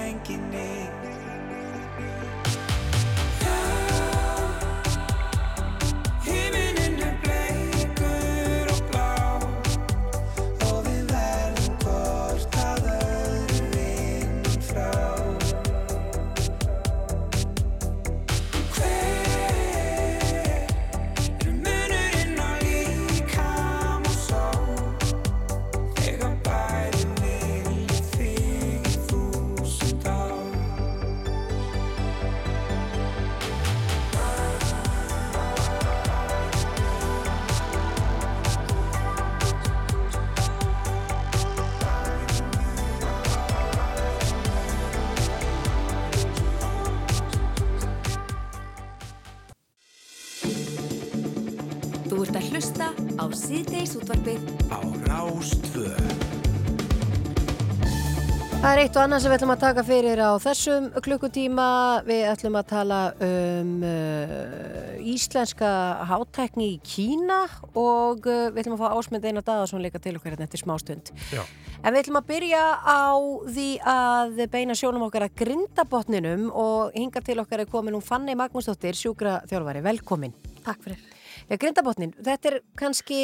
eitt og annað sem við ætlum að taka fyrir á þessum klukkutíma. Við ætlum að tala um uh, íslenska hátækni í Kína og uh, við ætlum að fá ásmynd eina Daðarsson líka til okkar hérna eftir smástund. Já. En við ætlum að byrja á því að beina sjónum okkar að grindabotninum og hinga til okkar er komin hún Fanny Magnúsdóttir, sjúkra þjálfari. Velkomin. Takk fyrir. Já, grindabotnin, þetta er kannski,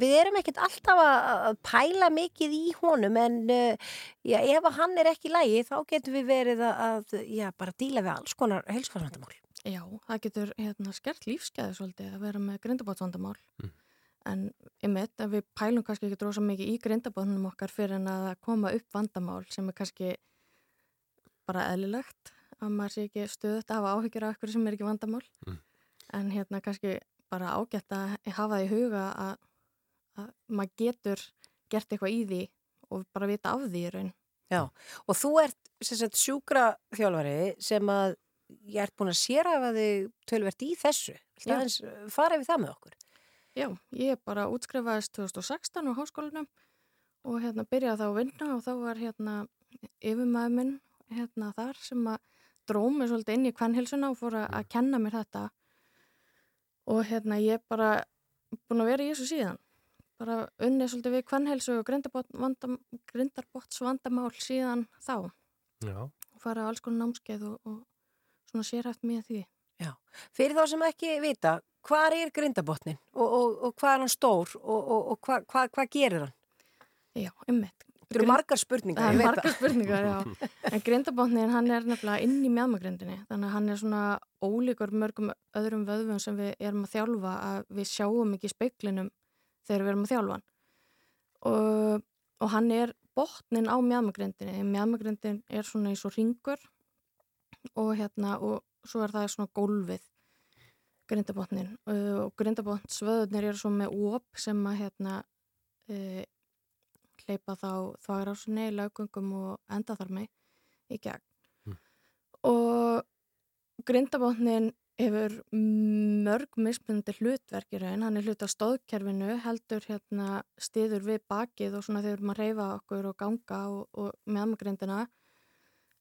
við erum ekkert alltaf að að pæla mikið í honum en uh, já, ef að hann er ekki í lægi þá getum við verið að, að já, bara díla við alls konar heilsufarsvandamál. Já, það getur hérna, skert lífsgæði svolítið að vera með grindabótsvandamál. Mm. En einmitt, ef við pælum kannski ekki drósa mikið í grindabótnum okkar fyrir en að koma upp vandamál sem er kannski bara eðlilegt að maður sé ekki stöðut af áhyggjur af eitthvað sem er ekki vandamál. Mm. En hérna kannski bara ágætt að hafa það í huga að, að maður getur gert eitthvað í því og bara vita af því í raun. Já, og þú ert sagt, sjúkra þjálfari sem að ég ert búin að sérhafa þig tölvert í þessu. Já. Aðeins, fara við það með okkur. Já, ég bara útskrifaðist 2016 á háskólanum og hérna byrjaði þá að vinna og þá var hérna yfirmaður minn hérna þar sem að dróð mig svolítið inn í kvennhilsuna og fór að, að kenna mér þetta og hérna ég bara búin að vera í þessu síðan bara unnið svolítið við kvennhilsu og grindarbotts vandamál síðan þá Já. og fara alls konar námskeið og, og svona sérhæft mér því. Já, fyrir þá sem ekki vita, hvað er grindabotnin og, og, og hvað er hann stór og, og, og hvað hva, hva gerir hann? Já, ummitt. Það eru margar spurningar, Það er veit margar spurningar, já. En grindabotnin, hann er nefnilega inn í mjadmagrindinni. Þannig að hann er svona ólíkur mörgum öðrum vöðvum sem við erum að þjálfa að við sjáum ekki í speiklinum þegar við erum að þjálfa hann. Og, og hann er botnin á mjadmagrindinni. Mjadmagrindin er svona eins og ringur og hérna, og svo er það svona gólfið grindabotnin. Og grindabotnsvöðunir eru svo með óp sem að hérna, e, hleypa þá þvagrasunni, laugungum og endaþarmi í gegn. Mm. Og grindabotnin hefur mörg mismunandi hlutverk í raun. Hann er hlut á stóðkerfinu, heldur hérna stiður við bakið og svona þegar maður reyfa okkur og ganga og, og meðmagrindina.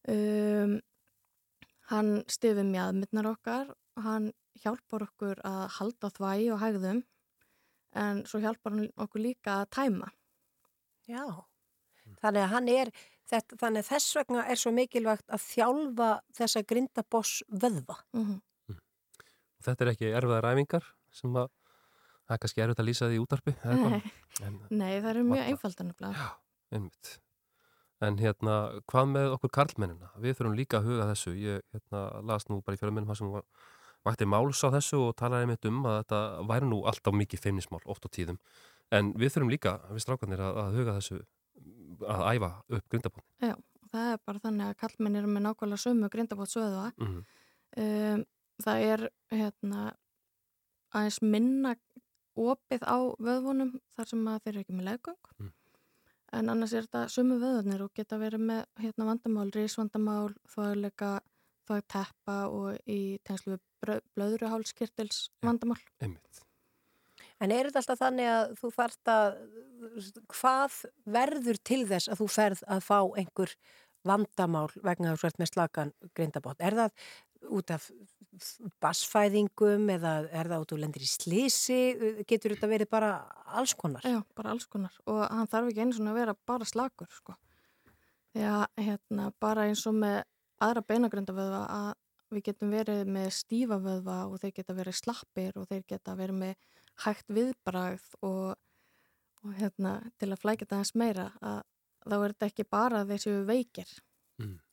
Um, hann stiður við mjadmyndnar okkar, hann hjálpar okkur að halda þvægi og hægðum en svo hjálpar hann okkur líka að tæma. Já, þannig að hann er, þetta, þannig að þess vegna er svo mikilvægt að þjálfa þessa grindaboss vöðva. Mm -hmm. Þetta er ekki erfiðar æfingar sem að það er kannski erfitt að lýsa því útarpi. Nei. En, Nei, það eru mjög Varla. einfaldan nefnilega. einmitt. En hérna, hvað með okkur karlmennina? Við þurfum líka að huga þessu. Ég hérna, las nú bara í fjölumennum það sem var, vakti máls á þessu og talaði einmitt um að þetta væri nú alltaf mikið feimnismál, oft á tíðum. En við þurfum líka, við strákanir, að, að huga þessu, að æfa upp grindabótt. Já, það er bara þannig að kallmenn eru með nákvæmlega sömu grindabótsvöðva. Mm Um, það er hérna aðeins minna opið á vöðvunum þar sem þeir eru ekki með leggöng. Mm. En annars er þetta sömu vöðvunir og geta verið með hérna vandamál, rísvandamál, þvæguleika, þvægteppa og í tegnslu blöðruhálskirtils vandamál. Einmitt. En er þetta alltaf þannig að þú þarft að, hvað verður til þess að þú ferð að fá einhver vandamál vegna þú ert með slakan grindabót? Er það út af basfæðingum eða er það út og lendir í slísi? Getur þetta verið bara alls konar? Já, bara alls konar og hann þarf ekki einu svona að vera bara slakur sko. að hérna, bara eins og með aðra beinagrindavöðva að við getum verið með stífa vöðva og þeir geta verið slappir og þeir geta verið með hægt viðbragð og, og hérna, til að flækja það eins meira að þá er þetta ekki bara þessi veikir.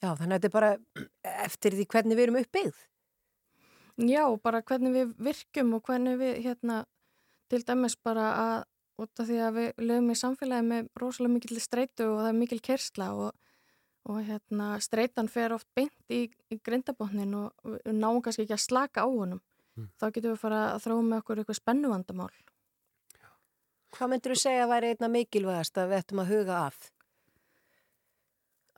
Já, þannig að þetta er bara eftir því hvernig við erum uppbyggð. Já, bara hvernig við virkum og hvernig við hérna, til dæmis bara að út af því að við lögum í samfélagi með rosalega mikil streitu og það er mikil kersla og, og hérna, streitan fer oft beint í, í grindabotnin og við náum kannski ekki að slaka á honum. Mm. Þá getum við fara að þróa með okkur eitthvað spennuvandamál. Hvað myndur þú segja að væri einna mikilvægast að við ættum að huga að?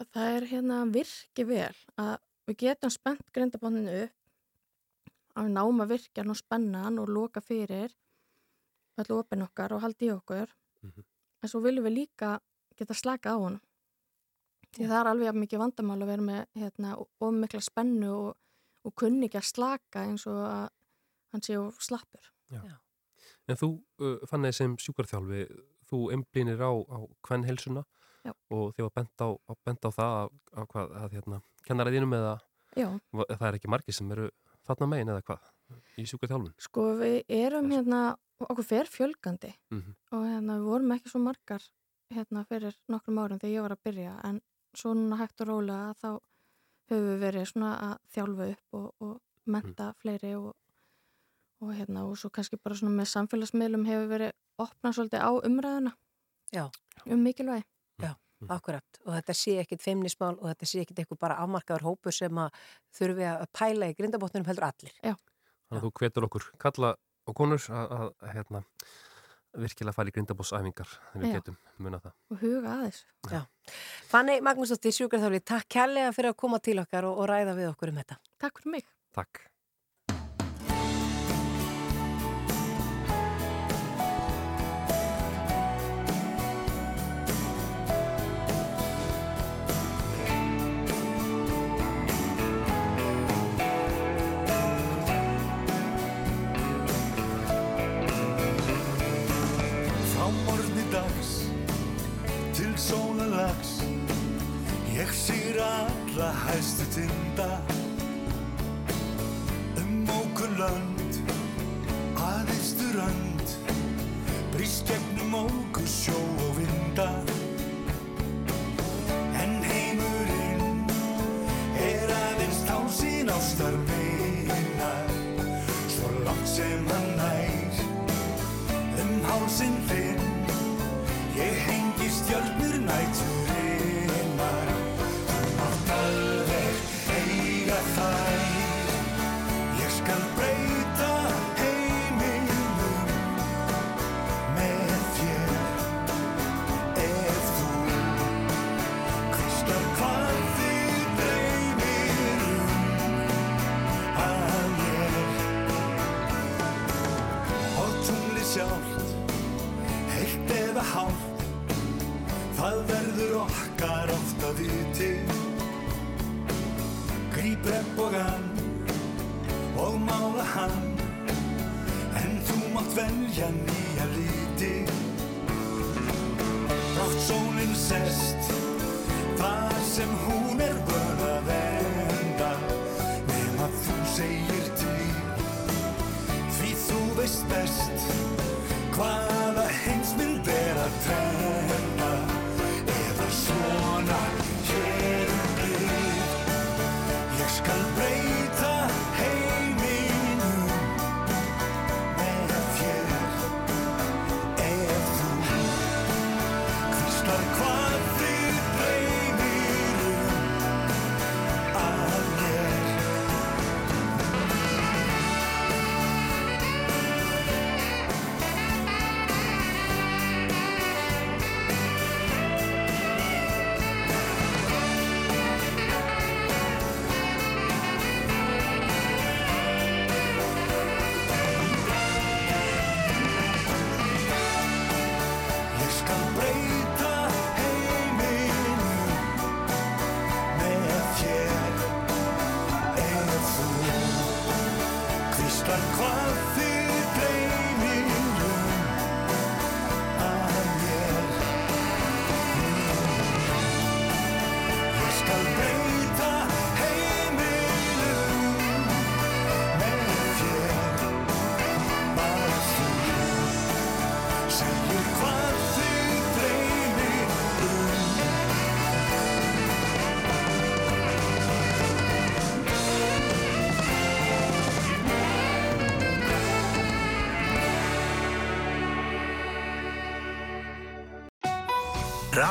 Það er hérna virki vel að við getum spennt grindabotninu upp að við náum að virkja hann og spenna hann og loka fyrir öllu opinn okkar og haldi í okkur en svo viljum við líka geta slaka á hann því það er alveg mikið vandamál að vera með hérna, of mikla spennu og, og kunni ekki að slaka eins og að hann sé of slappur Já. En þú uh, fann þeir sem sjúkarþjálfi, þú einblýnir á, á hvern helsuna Já. og þið var bent á, á, bent á það að, að, hvað, að hérna, kennara þínum eða Já. það er ekki margir sem eru þarna megin eða hvað í sjúkarþjálfun. Sko við erum hérna, okkur fer fjölgandi Mhm. og hérna við vorum ekki svo margar hérna fyrir nokkrum árum þegar ég var að byrja en svo núna hægt og rólega þá höfum við verið svona að þjálfa upp og, og menta fleiri og, og hérna og svo kannski bara svona með samfélagsmiðlum hefur verið opnað svolítið á umræðuna Já. um mikilvægi. Já, akkurat. Og þetta sé ekkit feimnismál og þetta sé ekkit eitthvað bara afmarkaður hópu sem að þurfi að pæla í grindabotnunum heldur allir. Já. Þannig að þú hvetur okkur kalla og konur að, að, að hérna, virkilega fara í grindabósæfingar þegar við getum muna það. og huga að þessu. Já. Fanny Magnúsdóttir, sjúkarþáli, takk kærlega fyrir að koma til okkar og, og ræða við okkur um þetta. Takk fyrir mig. Takk. Sónalags Ég sýr alla hæstu tinda. Um mókun lönd að eisturönd Brýst gegnum móku sjó og vinda. En heimurinn er aðeins tásinn ástar meina Svo langt sem hann nær um hálsinn hengi I do. Gríp regnbogan og mála hann. En þú mátt velja nýja liti. Brátt sólinn sest Þar sem hún er vön að venda. Nefn að þú segir til Því þú veist best Hvaða heimsmynd er að tvenna Eða svona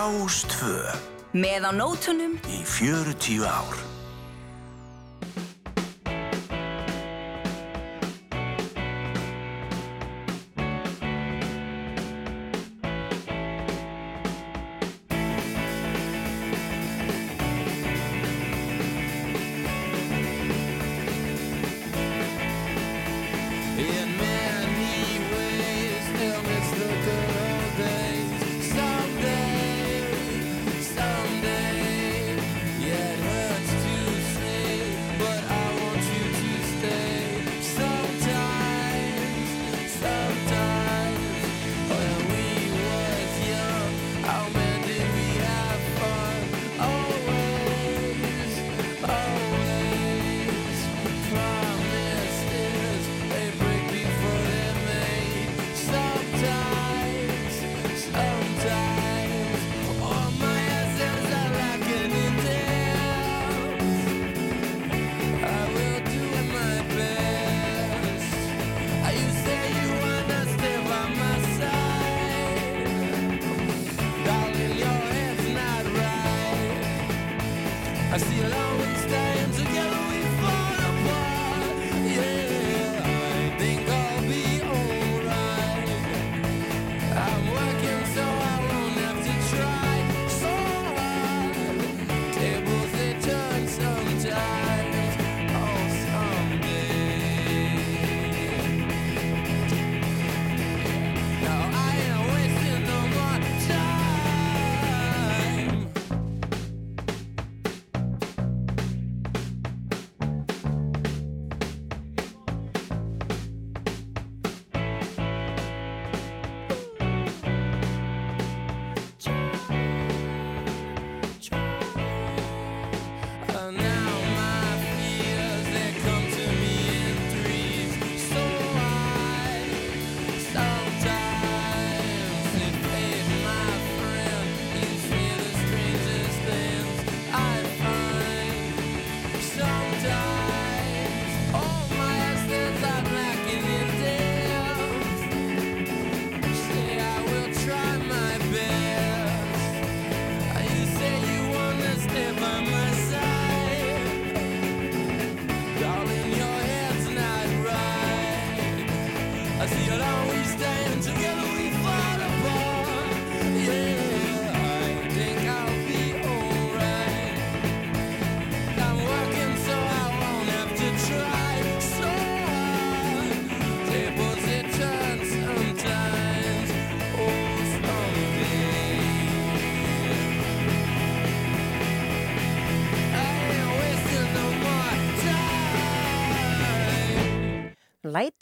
Rástvö Með á nótunum í 40 ár.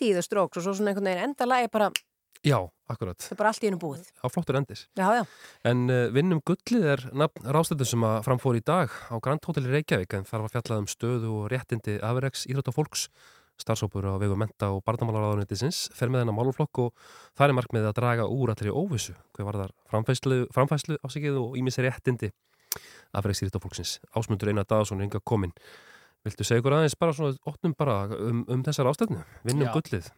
Læti í þau stróks og svo svona einhvern veginn enda lagi bara, Já, akkurat. það er bara allt í hennu búið. Já, flottur endis. Já, já. En uh, vinnum gullið er rástættum sem að framfór í dag á Grand Hotel í Reykjavík en þar var fjallað um stöðu og réttindi afreiks íþrótt og fólks starfsópur á vegu menta og barnamálaráðunitisins fer með hennar máluflokk og það er markmiðið að draga úr allir í óvissu hver var þar framfæslu, framfæslu ásækið og ímis réttindi afreiks íþrótt og fólksins. Ásmundur Einar Daðarsson er enga komin. Viltu segja ykkur aðeins bara svona óttum bara um, um þessar ástætnu? Vinnum Já. gullið.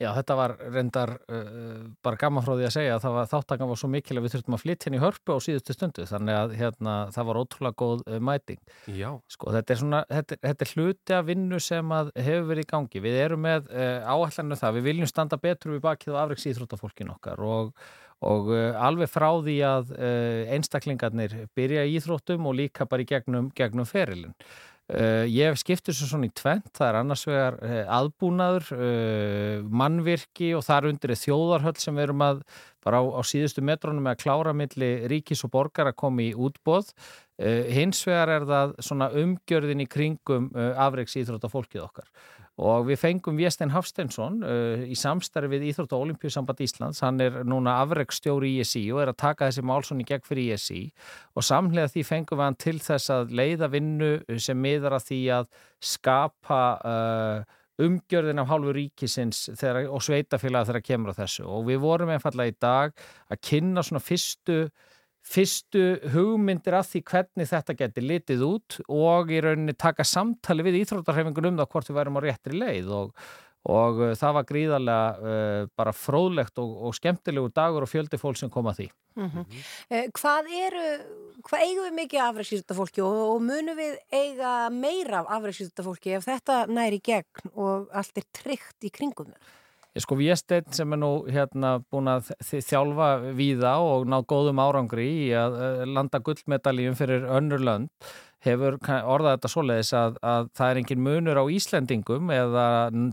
Já, þetta var reyndar uh, bara gaman frá því að segja að það var svo mikil að við þurftum að flytja henni í hörpu á síðustu stundu þannig að hérna, það var ótrúlega góð uh, mæting. Já. Sko, þetta er svona, þetta, þetta er hluti af vinnu sem hefur verið í gangi. Við erum með uh, áallanum það, við viljum standa betur við bakið á afreiks íþróttafólkin okkar og, og uh, alveg frá því að uh, einstaklingarnir byrja í íþróttum og líka bara í gegnum, gegnum ferilin. Uh, ég hef skiptur svo svona í tvent, það er annars vegar uh, aðbúnaður, uh, mannvirki og þar undir er þjóðarhöll sem við erum að bara á, á síðustu metrónum með að klára milli ríkis og borgar að koma í útbóð. Hins vegar er það svona umgjörðin í kringum afreiks íþrótta fólkið okkar. Og við fengum Véstein Hafsteinsson uh, í samstarfi við Íþrótta og Olimpíusamband Íslands, hann er núna afreiksstjóri í ISI og er að taka þessi málsson í gegn fyrir ISI og samlega því fengum við hann til þess að leiða vinnu sem miðar að því að skapa uh, umgjörðin af hálfu ríkisins þegar, og sveitafélag þegar kemur á þessu. Og við vorum einfallega í dag að kynna svona fyrstu fyrstu hugmyndir af því hvernig þetta geti litið út og í rauninni taka samtali við íþróttarhefingun um það hvort við værum á réttri leið og, og uh, það var gríðarlega uh, bara fróðlegt og, og skemmtilegur dagur og fjöldi fólk sem kom að því. Mm Hvað eru, hvað eigum við mikið afræksýrta fólki og, og munum við eiga meira af afræksýrta fólki ef þetta næri gegn og allt er tryggt í kringum það? Ég sko Viesteinn sem er nú hérna búin að þjálfa víða og ná góðum árangri í að eh, landa gullmedaljum fyrir önnur lönd hefur orðað þetta svoleiðis að, að það er engin munur á Íslendingum eða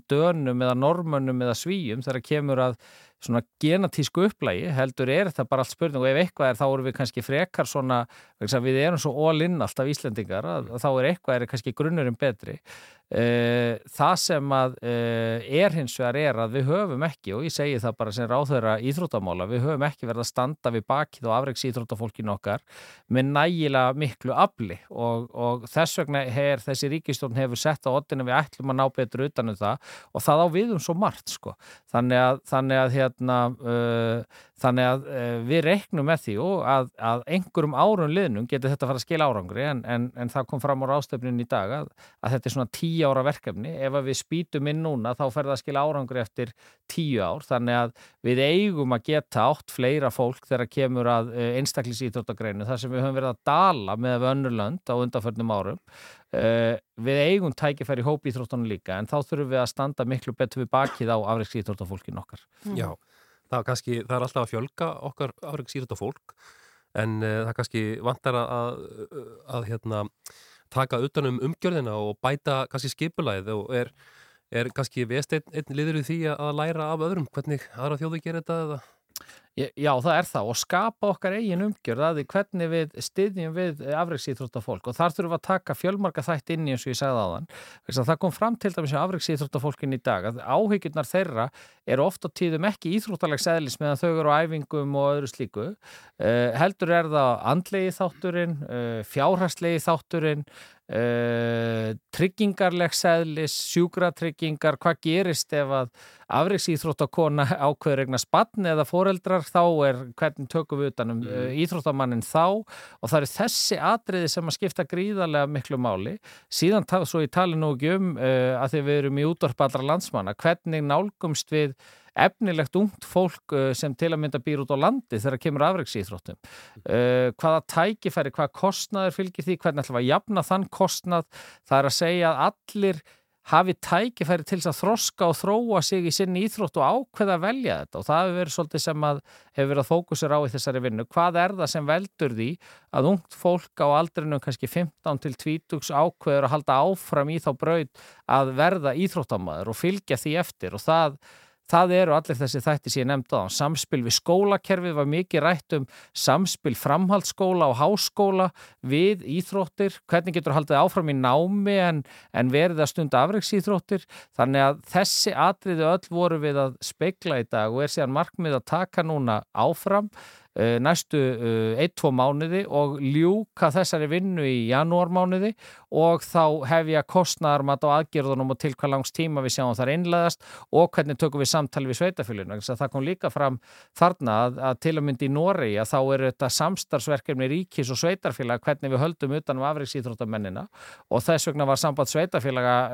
dönum eða normönnum eða svíjum þegar kemur að svona genatísku upplægi heldur er þetta bara allt spurning og ef eitthvað er þá erum við kannski frekar svona við erum svo all-in alltaf Íslendingar að, að þá er eitthvað er kannski grunnurinn betri það sem að eh, er hins vegar er að við höfum ekki og ég segi það bara sem ráðherra íþróttamála, við höfum ekki verið að standa við bakið og afreiks íþróttafólkin okkar með nægilega miklu afli og, og þess vegna er þessi ríkistjórn hefur sett á oddinu við ætlum að ná betur utanum það og það á við um svo margt sko. þannig að, þannig að hérna uh, þannig að uh, við reiknum með því að, að einhverjum árun liðnum getur þetta að fara að skila árangri en, en, en það kom fram á ráðstöfnin í dag að, að þetta er svona tíu ára verkefni. Ef við spýtum inn núna þá fer það að skila árangri eftir tíu ár. Þannig að við eigum að geta átt fleira fólk þegar kemur að uh, einstaklis íþróttagreinu þar sem við höfum verið að dala með önnurlönd á undanförnum árum. Uh, við eigum tækifæri hópi íþróttunum líka en þá þurfum við að standa miklu betur við bakið á afreiks íþróttafólkin okkar. Já, það kannski, það er alltaf að fjölga okkar afreiksýrita fólk en uh, það kannski vantar að, að, að hérna, taka utanum umgjörðina og bæta kannski skipulæð og er, er kannski vest einn, einn liður í því að læra af öðrum hvernig aðra þjóðu gerir þetta eða Já, það er það og skapa okkar eigin umgjörð að því hvernig við styðjum við afreiksýþrótta fólk og þar þurfum við að taka fjölmarga þætt inn í eins og ég sagði áðan. Þess að Það kom fram til dæmis á afreiksýþrótta fólkin í dag að áhyggjurnar þeirra eru oft á tíðum ekki íþróttalegs eðlis meðan þau eru á æfingum og öðru slíku. Uh, heldur er það andlegi þátturinn, uh, fjárhastlegi þátturinn, uh, tryggingarlegs eðlis, sjúkratryggingar, hvað gerist ef að afreiksýþróttakona ákveður eignar spann eða foreldrar þá er hvernig tökum við utanum mm. íþróttamannin þá og það eru þessi atriði sem að skipta gríðarlega miklu máli síðan svo ég tali nú ekki um uh, að því við erum í útvarp allra landsmanna hvernig nálgumst við efnilegt ungt fólk uh, sem til að mynda býr út á landi þegar kemur afreiksýþróttum uh, hvaða tækifæri, hvaða kostnaður fylgir því, hvernig ætlum að jafna þann kostnað, það er að segja að allir hafi tækifæri til þess að þroska og þróa sig í sinni íþrótt og ákveða að velja þetta. Og það hefur verið svolítið sem að hefur verið að fókusur á í þessari vinnu. Hvað er það sem veldur því að ungt fólk á aldrinu kannski 15 til 20 ákveður að halda áfram í þá braut að verða íþróttamæður og fylgja því eftir? Og það Það eru allir þessi þætti sem ég nefndi á. Samspil við skólakerfið var mikið rætt um samspil framhaldsskóla og háskóla við íþróttir. Hvernig getur haldið áfram í námi en, en verið að stunda afreiksíþróttir. Þannig að þessi atriði öll voru við að speikla í dag og er síðan markmið að taka núna áfram næstu uh, 1-2 mánuði og ljúka þessari vinnu í janúarmánuði og þá hef ég að kostnaðarmat á aðgerðunum og til hvað langs tíma við sjáum þar innleðast og hvernig tökum við samtali við sveitafélaginu. Það kom líka fram þarna að, að til að myndi í Noregi að þá eru þetta samstarfsverkefni ríkis og sveitarfélaga hvernig við höldum utan um afreiksýþróttamennina og þess vegna var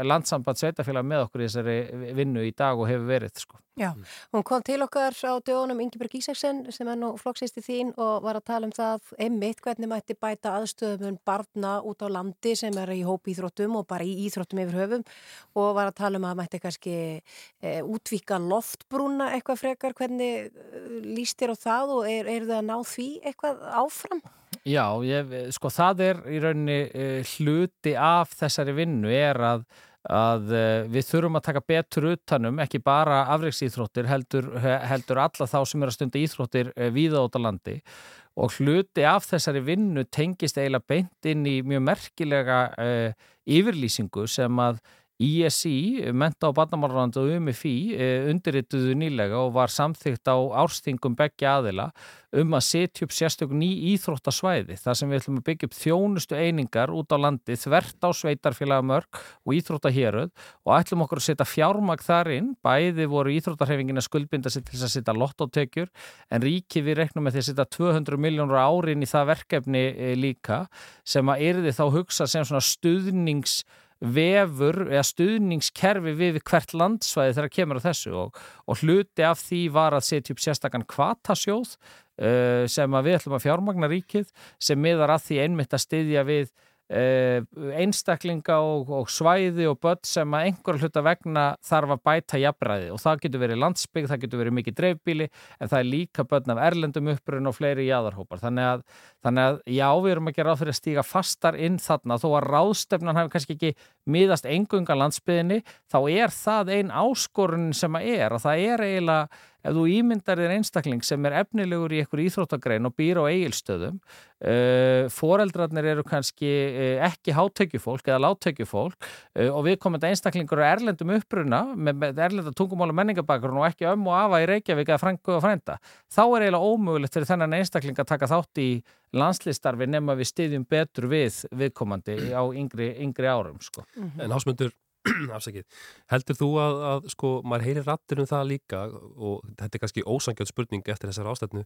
landsamband sveitafélaga með okkur í þessari vinnu í dag og hefur verið sko. Já, hún kom til okkar á dögunum Ingeborg Ísaksen sem er nú flokksisti þín og var að tala um það einmitt hvernig mætti bæta aðstöðum barna út á landi sem er í hópi íþróttum og bara í íþróttum yfir höfum og var að tala um að mætti kannski e, útvíka loftbrúna eitthvað frekar, hvernig e, líst þér á það og er, er það að ná því eitthvað áfram? Já, ég, sko það er í rauninni uh, hluti af þessari vinnu er að, að uh, við þurfum að taka betur utanum, ekki bara afreiksýþróttir, heldur, heldur alla þá sem eru að stunda íþróttir uh, víða út á landi. Og hluti af þessari vinnu tengist eiginlega beint inn í mjög merkilega yfirlýsingu sem að ISI, Menta og Barnamálarland og UMFI undirrituðu nýlega og var samþygt á árstingum begja aðila um að setja upp sérstök ný íþróttasvæði þar sem við ætlum að byggja upp þjónustu einingar út á landi þvert á sveitarfélagamörk og íþróttahéröð og ætlum okkur að setja fjármag þar inn, bæði voru íþróttarhefingin að skuldbinda sér til að setja lottótekjur en ríki við reknum með því að setja 200 miljónur árin í það verkefni líka sem að erði þá hugsa sem svona stuðnings vefur eða stuðningskerfi við hvert landsvæði þegar kemur á þessu og, og hluti af því var að setja upp sérstakann kvatasjóð uh, sem við ætlum að fjármagna ríkið sem miðar að því einmitt að styðja við einstaklinga og, og svæði og börn sem að einhver hluta vegna þarf að bæta jafnræði. Og það getur verið landsbygg, það getur verið mikið dreifbíli en það er líka börn af erlendum upprun og fleiri jáðarhópar þannig að, þannig að já, við erum að gera á fyrir að stíga fastar inn þarna. Þó að ráðstefnan hafi kannski ekki miðast engunga landsbyðinni þá er það ein áskorun sem að er. Og það er eiginlega ef þú ímyndar þér einstakling sem er efnilegur í einhver íþróttagrein og býr á eigilstöðum uh, foreldrarnir eru kannski uh, ekki hátökjufólk eða láttökjufólk uh, og við komum þetta einstaklingur á erlendum uppruna með, með erlenda tungumál og menningabakrun og ekki ömmu afa í Reykjavík eða frængu og frænda þá er eiginlega ómögulegt fyrir þennan einstakling að taka þátt í landslistarfi nema við styðjum betur við viðkomandi á yngri, yngri árum sko. En ásmundur, afsakið, heldur þú að, að sko, maður heyrir rattir um það líka og þetta er kannski ósangjöld spurning eftir þessar ástæðnu,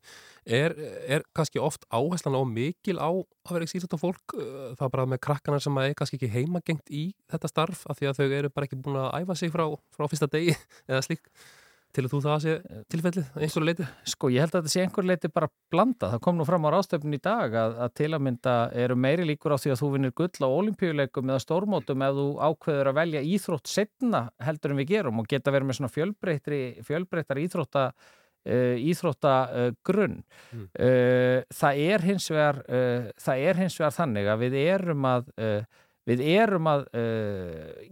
er, er kannski oft áherslan á mikil á að vera ekki síðan fólk, uh, það bara með krakkana sem er kannski ekki heimagengt í þetta starf af því að þau eru bara ekki búin að æfa sig frá, frá fyrsta degi eða slík til að þú það sé tilfellið einhverju leiti? Sko ég held að þetta sé einhverju leiti bara blanda. Það kom nú fram á ráðstöfnun í dag að, að til að mynda eru meiri líkur á því að þú vinnir gull á olimpíuleikum eða stórmótum ef þú ákveður að velja íþrótt setna heldur en við gerum og geta verið með svona fjölbreyttar íþrótta uh, íþrótta uh, grunn. Mm. Uh, það, er hins vegar, það er hins vegar þannig að við erum að við erum að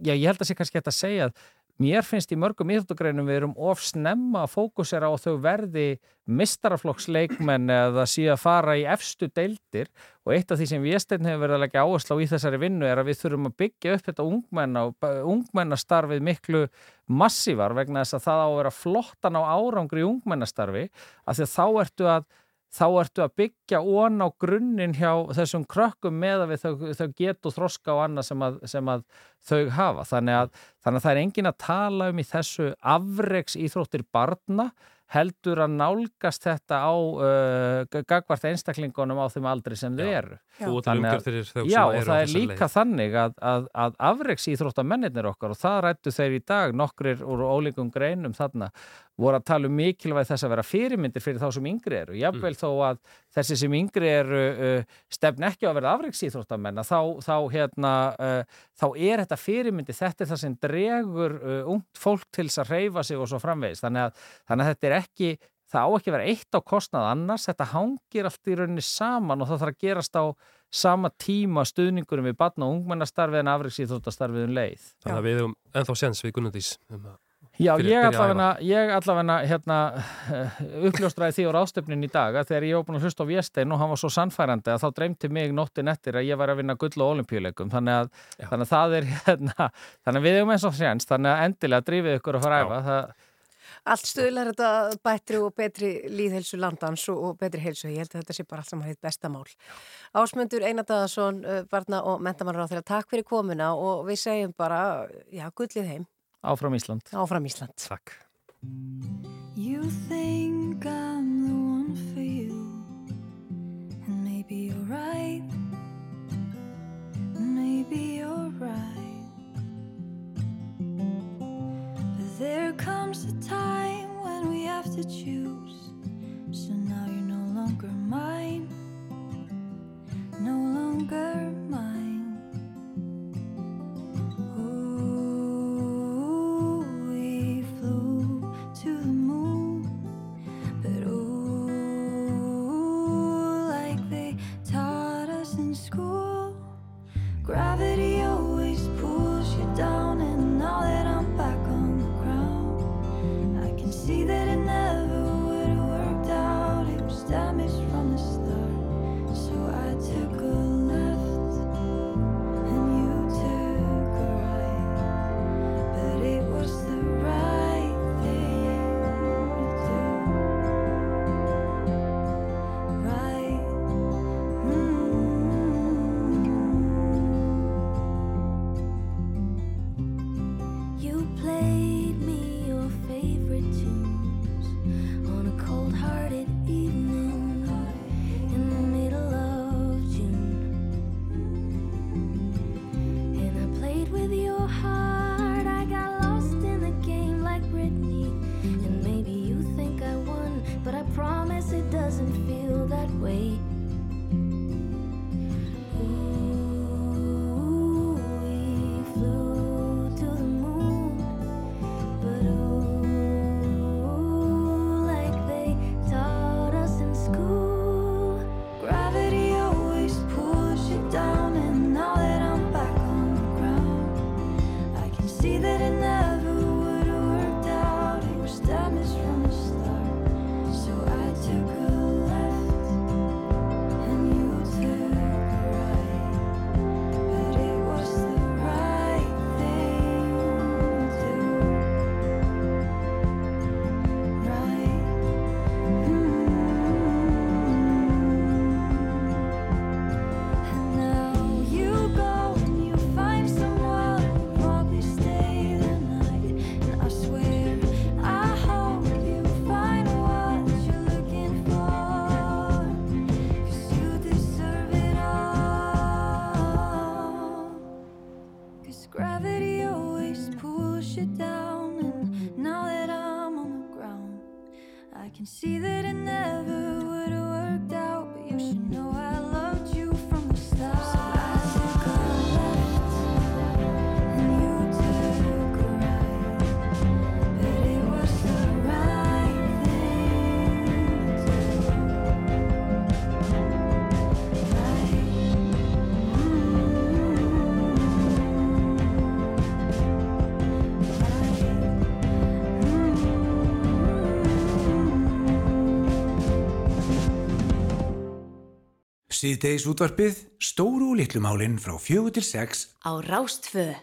já ég held að sé kannski að segja að mér finnst í mörgum íþróttagreinum við erum of snemma að fókusera á að þau verði mistaraflokksleikmenn eða síðan að fara í efstu deildir. Og eitt af því sem Viesteinn hefur verið að leggja áherslu á í þessari vinnu er að við þurfum að byggja upp þetta ungmenna og ungmennastarfið miklu massívar vegna þess að það á að vera flottan á árangri í ungmennastarfi. Af því að þá ertu að þá ertu að byggja ón á grunninn hjá þessum krökkum með að þau, þau getu þroska á annað sem að, sem að þau hafa. Þannig að, þannig að það er engin að tala um í þessu afreiks íþróttir barna heldur að nálgast þetta á uh, gagvart einstaklingunum á þeim aldri sem þau eru. Og þau sem Já, og það er líka leið. þannig að, að, að afreiks íþróttamennir okkar og það rættu þeir í dag nokkrir úr ólíkum greinum þarna voru að tala um mikilvæg þess að vera fyrirmyndir fyrir þá sem yngri eru. Jafnvel Mm. þó að þessi sem yngri eru uh, stefn ekki að vera afreiksíþróttamenn þá, þá, hérna, uh, þá er þetta fyrirmyndi, þetta er það sem dregur uh, ungt fólk til þess að reyfa sig og svo framvegis. Þannig að, þannig að þetta er ekki, það á ekki að vera eitt á kostnað annars, þetta hangir allt í rauninni saman og það þarf að gerast á sama tíma stuðningurum við batna og ungmennastarfið en afreiksíþróttastarfið um leið. Þannig að við erum ennþá sens við Gunnardís um að Já, ég allavega, ég allavega hérna, uppljóstraði því á ráðstöfnin í dag að þegar ég að hlusta á Véstein og hann var svo sannfærandi að þá dreymti mig nóttin eftir að ég var að vinna gull og olimpíuleikum þannig að, þannig að það er hérna, þannig að við hefum eins og séns þannig að endilega drífið ykkur að fara að æfa það, Allt stuðlar þetta bættri og betri líðhelsu landans og og betri heilsu. Ég held að þetta sé bara allt saman hitt besta mál. Ásmundur Einardadarsson, barna og mentamannar á þeirra, takk fyrir komuna og við segjum bara, já, gullið heim. Áfram Ísland. Áfram Ísland. Takk. You think I'm the one for you, and maybe you're right. Maybe you're right. But there comes a time when we have to choose. Síðdeis útvarpið stóru og litlumálinn frá fjögur til sex á Rástföð.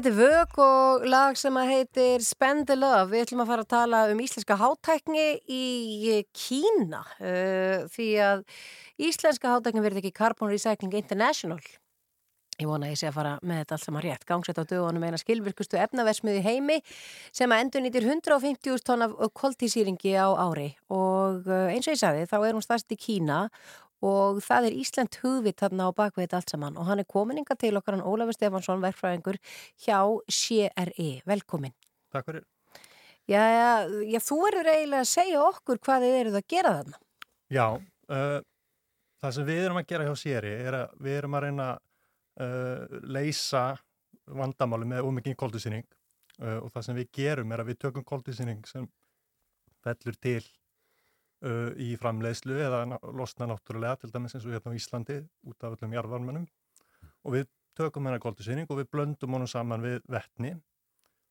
þakka til Vög og lag sem að heitir Spend the Love. Við ætlum að fara að tala um íslenska hátækni í Kína uh, því að íslenska hátækni verði ekki Carbon Recycling International. Ég vona að ég sé að fara með þetta allt saman rétt. Gangsett á dögunum eina skilvirkustu efnaversmiði heimi sem að endur nýtir 150 tonna koltísýringi á ári og uh, eins og ég sagði þá er hún stærst í Kína og það er Ísland hugvitt þarna á bakveit allt saman og hann er komininga til okkar hann Ólafur Stefansson, verfræðingur hjá CRE. Velkomin. Takk fyrir. Já, já, já þú verður eiginlega að segja okkur hvað þið eruð að gera þarna. Já, uh, það sem við erum að gera hjá CRE er að við erum að reyna að uh, leysa vandamáli með ómikið koldusýning uh, eh, og það sem við gerum er að við tökum koldusýning sem fellur til uh, í framleiðslu eða losna náttúrulega til dæmis eins og hérna á Íslandi út af öllum jarðvarmanum og við tökum hennar kóltusýning og við blöndum honum saman við vettni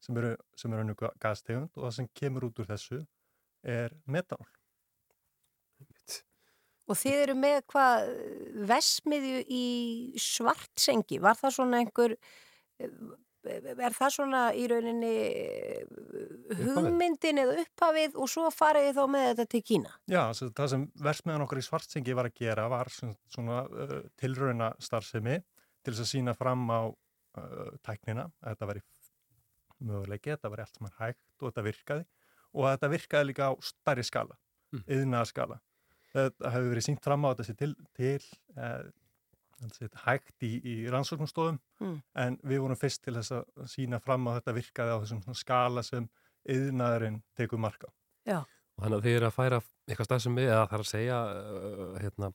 sem eru, sem eru önnur gastegund og það sem kemur út úr þessu er metanól. Og þið eru með hvað vesmiðju í svartsengi. Var það svona einhver, er það svona í rauninni hugmyndin eða upphafið og svo farið þið þá með þetta til Kína? Já, það sem versmiðan okkar í Svartsengi var að gera var svona, svona uh, tilrauna starfsemi til þess að sína fram á uh, tæknina, að þetta væri möguleiki, þetta væri allt sem er hægt og þetta virkaði og að þetta virkaði líka á stærri skala, mm. yðnaða skala. Þetta hefur verið sínt fram á sé til, til uh, hægt í, í rannsóknumstofum Mm. en við vorum fyrst til þess að sína fram á þetta virkaði á þessum svona skala sem yðnaðurinn tekur marka. Já. Og þannig að þið eru að færa eitthvað stað sem við, eða er að segja, uh, hérna,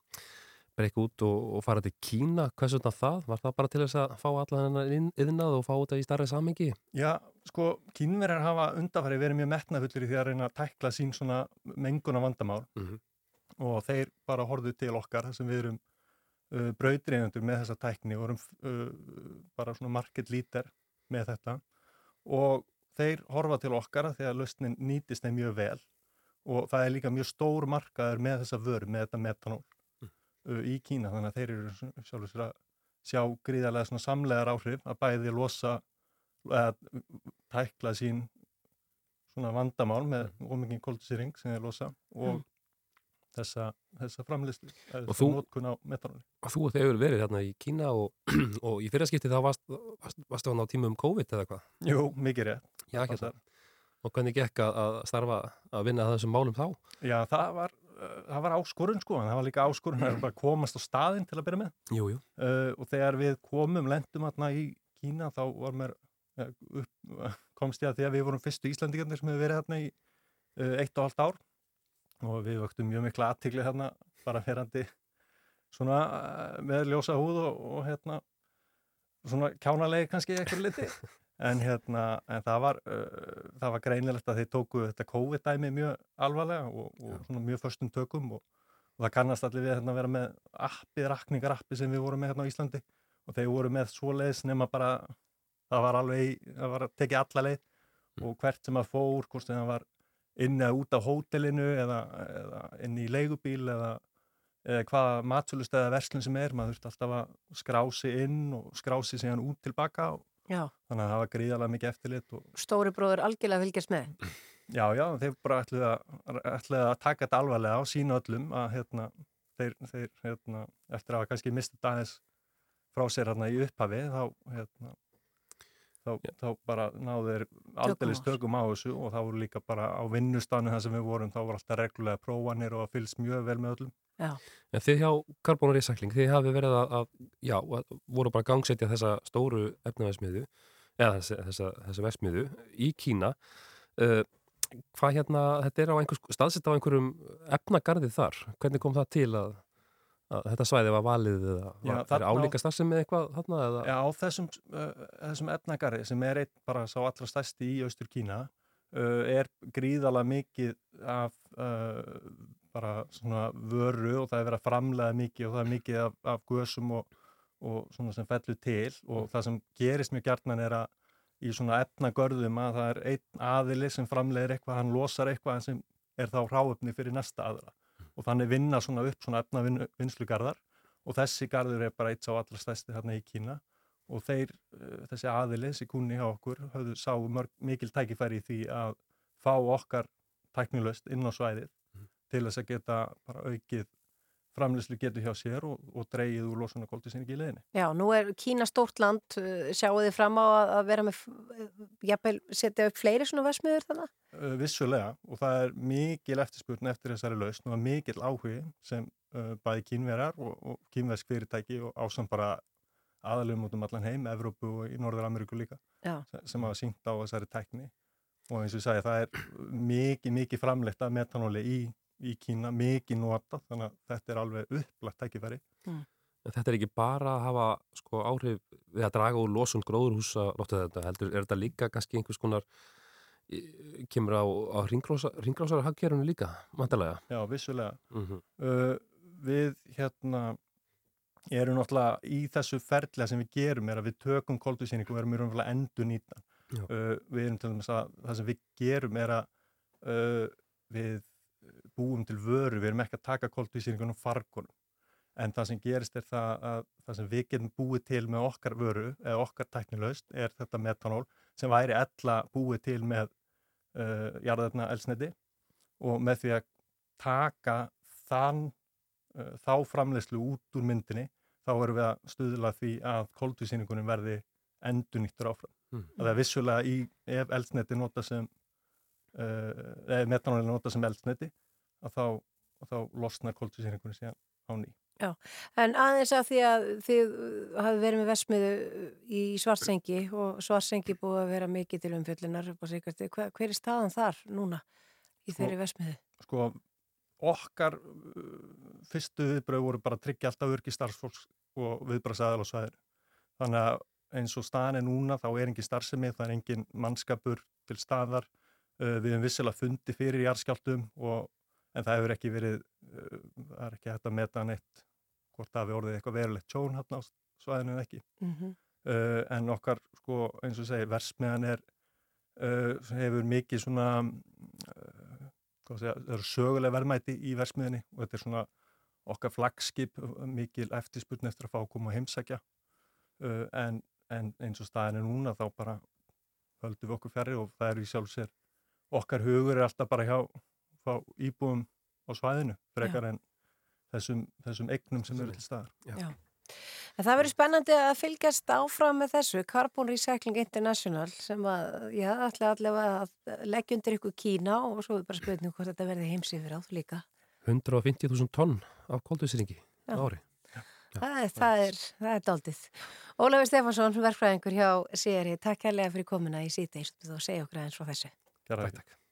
breyka út og, og fara til Kína, hvers vegna það? Var það bara til þess að fá allan hennar yðnað og fá þetta í starri samengi? Já, sko, kínverjar hafa undarfæri verið mjög metnafullir í því að reyna að tækla sín svona menguna vandamál Mhm. og þeir bara horfðu til okkar þar sem við erum uh, brautriðendur með þessa tækni og uh, bara svona market leader með þetta. Og þeir horfa til okkar að því að lausnin nýtist þeim mjög vel. Og það er líka mjög stór markaður með þessa vöru, með þetta metanól uh, í Kína, þannig að þeir eru sjálfur sér að sjá gríðarlega svona samlegar áhrif að bæði losa eða tækla sín svona vandamál með ómikið kóldusýring sem þeir losa og Mm. Þessa, þessa framlýslu Og þú- notkun á metanóli Og þú og þeir eru verið hérna í Kína og, og í fyrraskipti þá varst, varst, varstu hann á tíma um COVID eða hvað? Jú, mikið rétt Já, hérna. Og hvernig gekk að, starfa að vinna að þessum málum þá? Já, það var, uh, það var áskorun sko, en það var líka áskorun að komast á staðinn til að byrja með. Jú, jú. Uh, og þegar við komum, lendum hérna í Kína, þá var mér, uh, upp, komst ég að því að við vorum fyrstu Íslandingarnir sem hefur verið hérna í uh, eitt og halvt ár og við vöktum mjög mikla aðtikli hérna, bara ferandi svona uh, með ljósa húð og, og hérna svona kjánalegi kannski eitthvað liti en hérna, en það var uh, það var greinilegt að þeir tóku þetta COVID-dæmi mjög alvarlega og, og svona mjög förstum tökum og, og það kannast allir við hérna að vera með appið, rakningarappi sem við vorum með hérna á Íslandi. Og þeir voru með svoleiðis nema bara það var alveg, það var að tekið alla leið. Og hvert sem að fór, hvort sem það var inn eða út á hótelinu eða, eða inn í leigubíl eða, eða hvaða matsölustæða verslun sem er, maður þurfti alltaf að skrási inn og skrási síðan út tilbaka og Já. þannig að það var gríðalega mikið eftirlit og Stóri bróður algjörlega fylgjast með. Já, já, þeir bara ætluðu að, ætluðu að taka þetta alvarlega og sína öllum að hérna, þeir, þeir hérna, eftir að hafa kannski mistið aðeins frá sér hérna í upphafi þá, hérna, þá, þá bara náðu þeir aldeilis á þessu. tökum á þessu og þá voru líka bara á vinnustanu þar sem við vorum, þá voru alltaf reglulega prófanir og fylgst mjög vel með öllum. Já. En þið hjá Carbon Recycling, þið hafi verið að, að já, að voru bara að gangsetja þessa stóru efnavæsmiðu, eða þessa, þessa, þessa versmiðu í Kína. Uh, hvað hérna, þetta er á einhvers, staðsett á einhverjum efnagarði þar. Hvernig kom það til að, að þetta svæði var valið eða Já, var, er þarna á- álíka starfsemi eitthvað þarna? Eða? Já, á þessum, uh, þessum efnagarði sem er einn bara sá allra stærsti í Austur Kína uh, er gríðalega mikið af uh, bara svona vöru og það er verið að framlega mikið og það er mikið af, af gösum og, og svona sem fellur til og það sem gerist mjög gjarnan er að í svona efnagörðum að það er einn aðili sem framlegir eitthvað, hann losar eitthvað sem er þá ráöfni fyrir næsta aðra og þannig vinna svona upp svona efnavinslugarðar og þessi garður er bara eitt sá allra stærsti þarna í Kína. Og þeir, uh, þessi aðili, þessi kunni hjá okkur höfðu sá mörg, mikil tækifæri í því að fá okkar tæknilöst inn á svæðið til þess að geta bara aukið framleyslu getur hjá sér og, og dreigið úr losuna kóltísinni í leðinni. Já, nú er Kína stórt land, uh, sjáu þið fram á að, að vera með, f- jafnvel, setja upp fleiri svona versmiður þannig? Uh, vissulega og það er mikil eftirspurn eftir þessari lausn og mikil áhugi sem uh, bæði kínverjar og, og kínversk fyrirtæki og ásam bara aðalum út um allan heim, Evrópu og í Norður Ameríku líka Já. sem, hafa sínt á þessari tækni og eins og ég sagði það er mikið, mikið framleitt af metanóli í, í Kína, mikið nota þannig að þetta er alveg upplagt tækifæri En þetta er ekki bara að hafa sko, áhrif við að draga úr losun gróðurhúsa lóttu þetta, heldur, er þetta líka kannski einhvers konar kemur á, á ringrásara hagkerunni líka, mandalega? Já, vissulega. Mhm. uh, við hérna erum náttúrulega í þessu ferðlega sem við gerum er að við tökum koldvísýningu og erum raunverulega endur nýta. Uh, við erum til dæmis að það sem við gerum er að uh, við búum til vöru, við erum ekki að taka koldvísýningunum fargunum. En það sem gerist er það að það sem við getum búið til með okkar vöru eða okkar tæknilaust er þetta metanól sem væri ella búið til með uh, jarðarna elsniti og með því að taka þann uh, þá framleyslu út úr myndinni þá erum við að stuðla því að koldvísýningunum verði endur nýttur áfram. Mm. Það er vissulega í, ef eldsneti nota sem uh, eða metanóli nota sem eldsneti að þá, að þá losnar koldvísýningunum síðan á ný. Já, en aðeins að því að þið hafi verið með vesmiðu í svartsengi og svartsengi búið að vera mikið til sigasti. Hver, hver er staðan þar núna í Sko- þeirri vesmiðu? Sko, okkar uh, fyrstu viðbröð voru bara að tryggja alltaf örgi starfsfólks og viðbröðsæðal á svæðinu. Þannig að eins og staðan er núna þá er engin starfsemi, það er engin mannskapur til staðar. Uh, við hefum vissilega fundi fyrir jarðskjáltum og en það hefur ekki verið, uh, það er ekki hægt að meta neitt hvort það hefur orðið eitthvað verulegt tjón hérna á svæðinu eða ekki. Mhm. Uh, en okkar, sko, eins og segir, versmiðan er, uh, hefur mikið svona, hvað segja, það eru söguleg verðmæti í versmiðinni og þetta er svona okkar flagskip, mikil eftirspurn eftir að fá að koma og heimsækja. En, en eins og staðin er núna þá bara höldum við okkur fjarrir og það er í sjálf sér, okkar hugur er alltaf bara hjá fá íbúum á svæðinu, frekar en þessum, þessum eignum sem eru til staðar. Já. En það verður spennandi að fylgjast áfram með þessu Carbon Recycling International sem að, já, ætla allavega að leggja undir ykkur Kína og svo er bara spurning hvort þetta verði heimsifir átt líka. 150.000 tonn af koldvísýringi Já. ári. Það er, það er, það er daldið. Ólafur Stefansson, verkfræðingur hjá CRI, takk kærlega fyrir komuna í síðdeis og segja okkur aðeins frá þessu. Kæra takk. If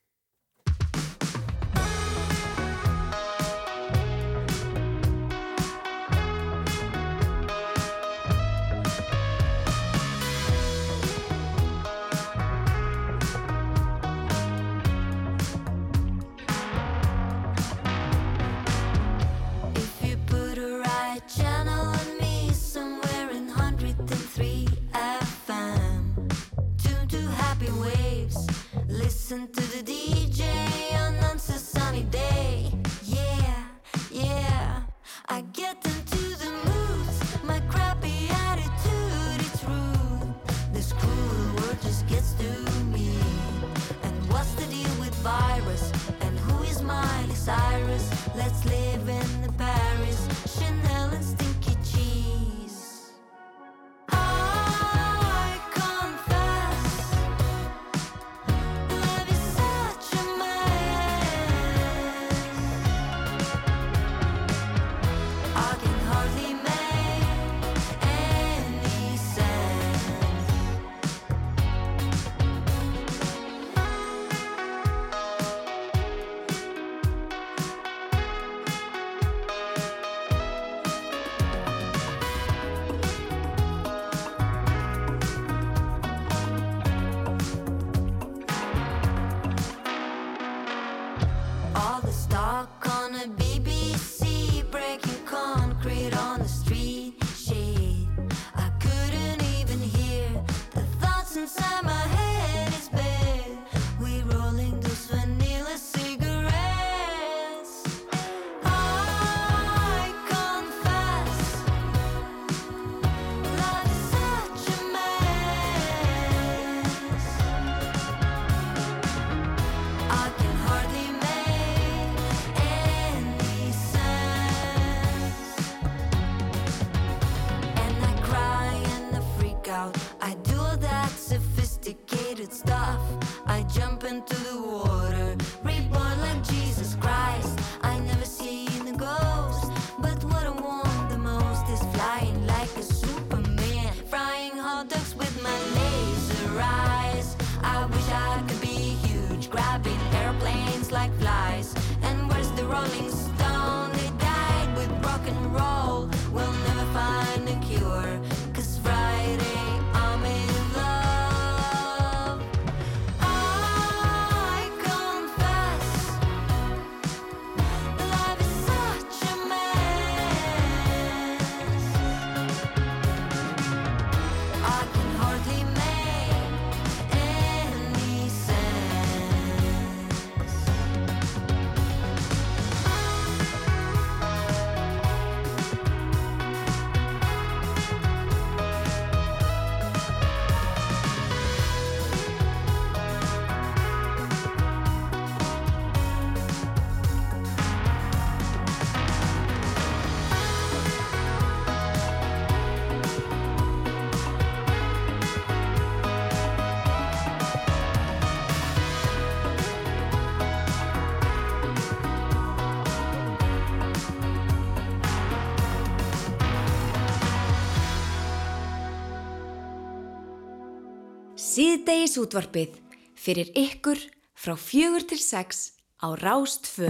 Síðdegis útvarpið fyrir ykkur frá fjögur til sex á Rástfö.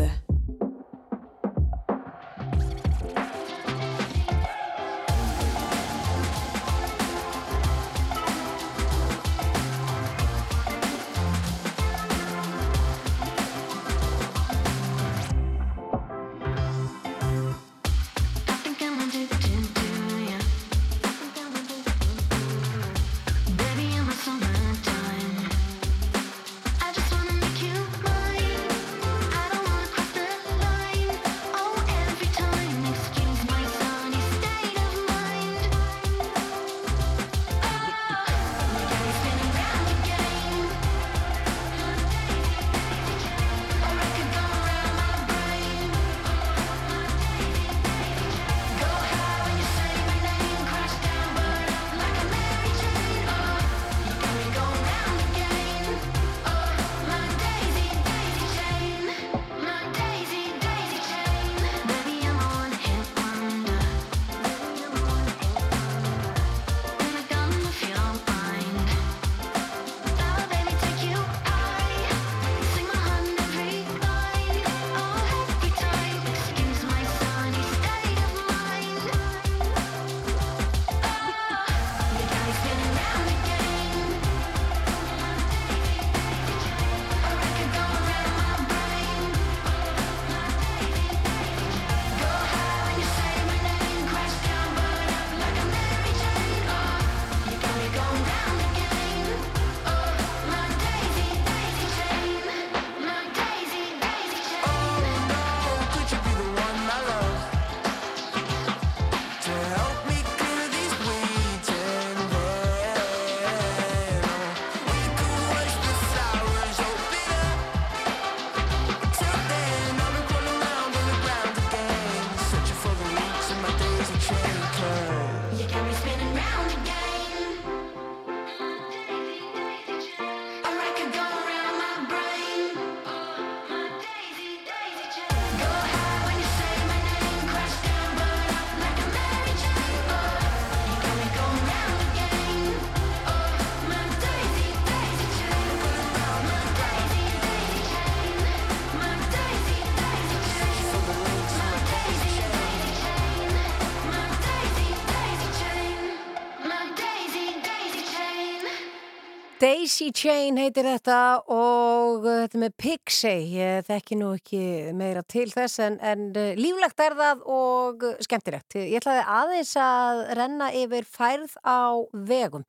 Daisy Chain heitir þetta og uh, þetta með Pixie, ég þekki nú ekki meira til þess en, en uh, líflegt er það og skemmtilegt. Ég ætlaði aðeins að renna yfir færð á vegum.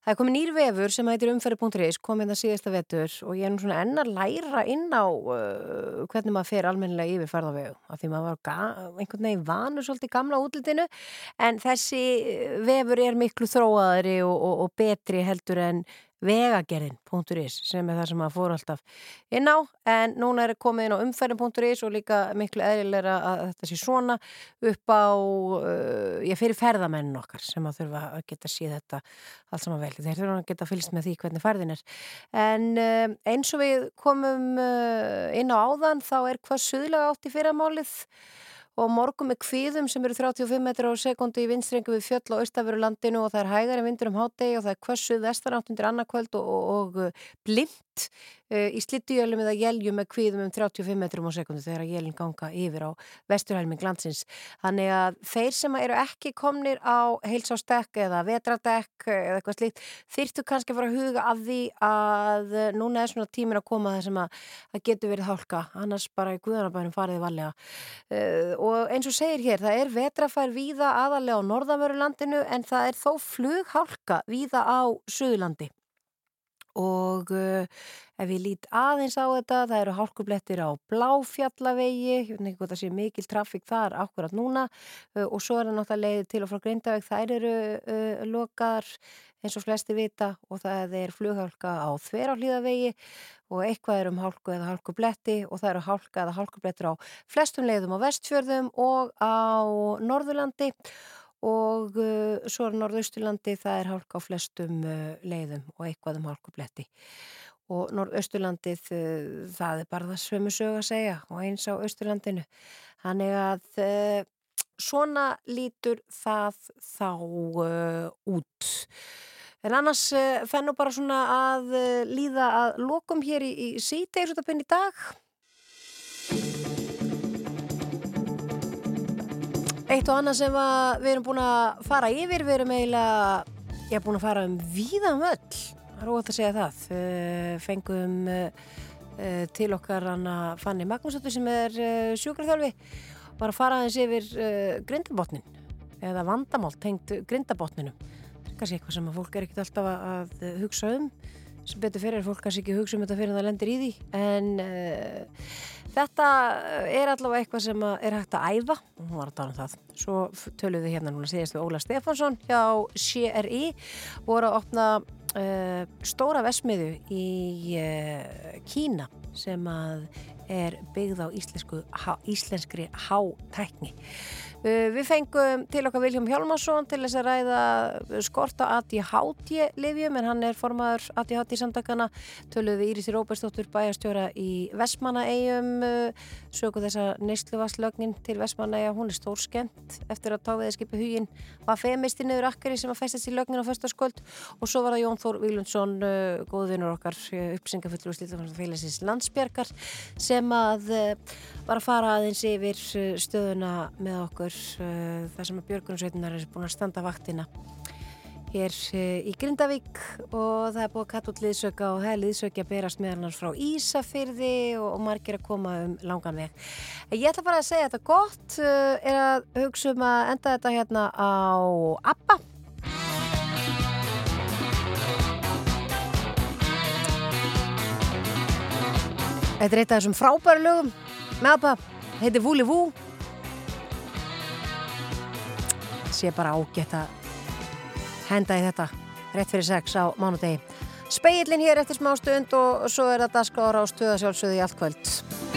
Það er komið nýr vefur sem heitir umferði.is, komið það síðasta vetur og ég er nú svona enn að læra inn á uh, hvernig maður fer almennilega yfir færð á vegu. Af því maður var einhvern veginn vanur svolítið gamla útlitinu en þessi vefur er miklu þróaðari og, og, og betri heldur en vegagerðin.is sem er það sem maður fór alltaf inn á. En núna er komið inn á umferðin.is og líka miklu eðlilega að þetta sé svona upp á uh, ég fyrir ferðamennin okkar sem að þurfa að geta síð þetta allt saman vel, þeir þurfa að geta fylgst með því hvernig ferðin er. En uh, eins og við komum uh, inn á áðan þá er hvað suðlega átt í fyrramálið og morgun með kvíðum sem eru 35 metrar á sekundi í vindstrengu við fjöll og austaföru landinu og það er hægari vindur um hátegi og það er kvössuð vestanáttundir annarkvöld og, og, og blind hægt uh, í slittujöljum eða jéljum með kvíðum um 35 metrum á sekundu þegar jélin ganga yfir á vesturhelming landsins. Þannig að þeir sem eru ekki komnir á heilsástekk eða vetradekk eða eitthvað slíkt þyrftu kannski að fara að huga af því að uh, núna er svona tímin að koma þar sem að það getur verið hálka, annars bara í guðanabænum fariði valega. Uh, og eins og segir hér, það er vetrafær víða aðalega á norðamörulandinu en það er þó flughálka víða á Suðurlandi og uh, ef ég lít aðeins á þetta, það eru hálkublettir á Bláfjallavegi, ég veit ekki hvort það sé mikil trafík þar akkurat núna uh, og svo er það náttúrulega leiðið til og frá Grindaveg, þær eru uh, lokar eins og flesti vita og það er flughálka á Þverálíðavegi og eitthvað er um hálku eða hálkubletti og það eru hálka eða hálkublettir á flestum leiðum á vestfjörðum og á Norðurlandi og uh, svo er Norðausturlandi það er hálka á flestum uh, leiðum og eitthvað um hálkubletti. Og Norðausturlandið uh, það er bara það svömmu sög að segja og eins á Austurlandinu. Þannig að svona lítur það þá út. En annars fennum bara svona að líða að lokum hér í, í sítegisutapinn í dag Eitt og annað sem að við erum búin að fara yfir, við erum eiginlega, ég er búin að fara um víðan völl, er óvægt að segja það, uh, fengum uh, uh, til okkar hana Fanni Magnúsdóttir sem er sjúkarþjálfi, bara fara aðeins yfir grindabotnin eða vandamál tengt grindabotninum. Kannski eitthvað sem að fólk er ekkert alltaf að hugsa um, sem betur fyrir fólk kannski ekki að hugsa um þetta fyrir það lendir í því, en uh, Þetta er allavega eitthvað sem er hægt að æfa. Og hún var að tala um það. Svo töluðu við hérna núna síðast við Óla Stefánsson hjá CRI voru að opna uh, stóra vesmiðu í uh, Kína sem að er byggð á íslensku, há, íslenskri hátækni. Uh, við fengum til okkar Viljum Hjálmarsson til þess að ræða skorta ADHD-livjum en hann er formaður ADHD-samtakana töluði Íris Róbersdóttur bæjastjóra í Vestmannaeyjum. Uh, sögu þessa neysluvaslögnin til Vestmannaeyja, hún er stór skemmt eftir að táviði skipi hugin var femisti niður akkari sem að festast í lögnin á förstaskvöld og svo var það Jón Þór Vílundsson uh, góðvinur okkar uppsingafullur og slíðafélagsins landsbjergar sem að var að fara aðeins yfir stöðuna með okkur þar sem að Björgunarsveitunar er búin að standa vaktina hér í Grindavík og það er búin að kalla út liðsöka og er liðsöki að berast meðal hans frá Ísafyrði og, og margir að koma um langan veg. Ég ætla bara að segja þetta gott er að hugsa um að enda þetta hérna á ABBA Þetta er eitt af þessum frábæru lögum með ABBA, heitir Vúli Vú sé bara ágætt að henda í þetta rétt fyrir sex á mánudegi. Speillin hér eftir smá stund og svo er þetta skóra á stuðasjálfsögðu í allt kvöld.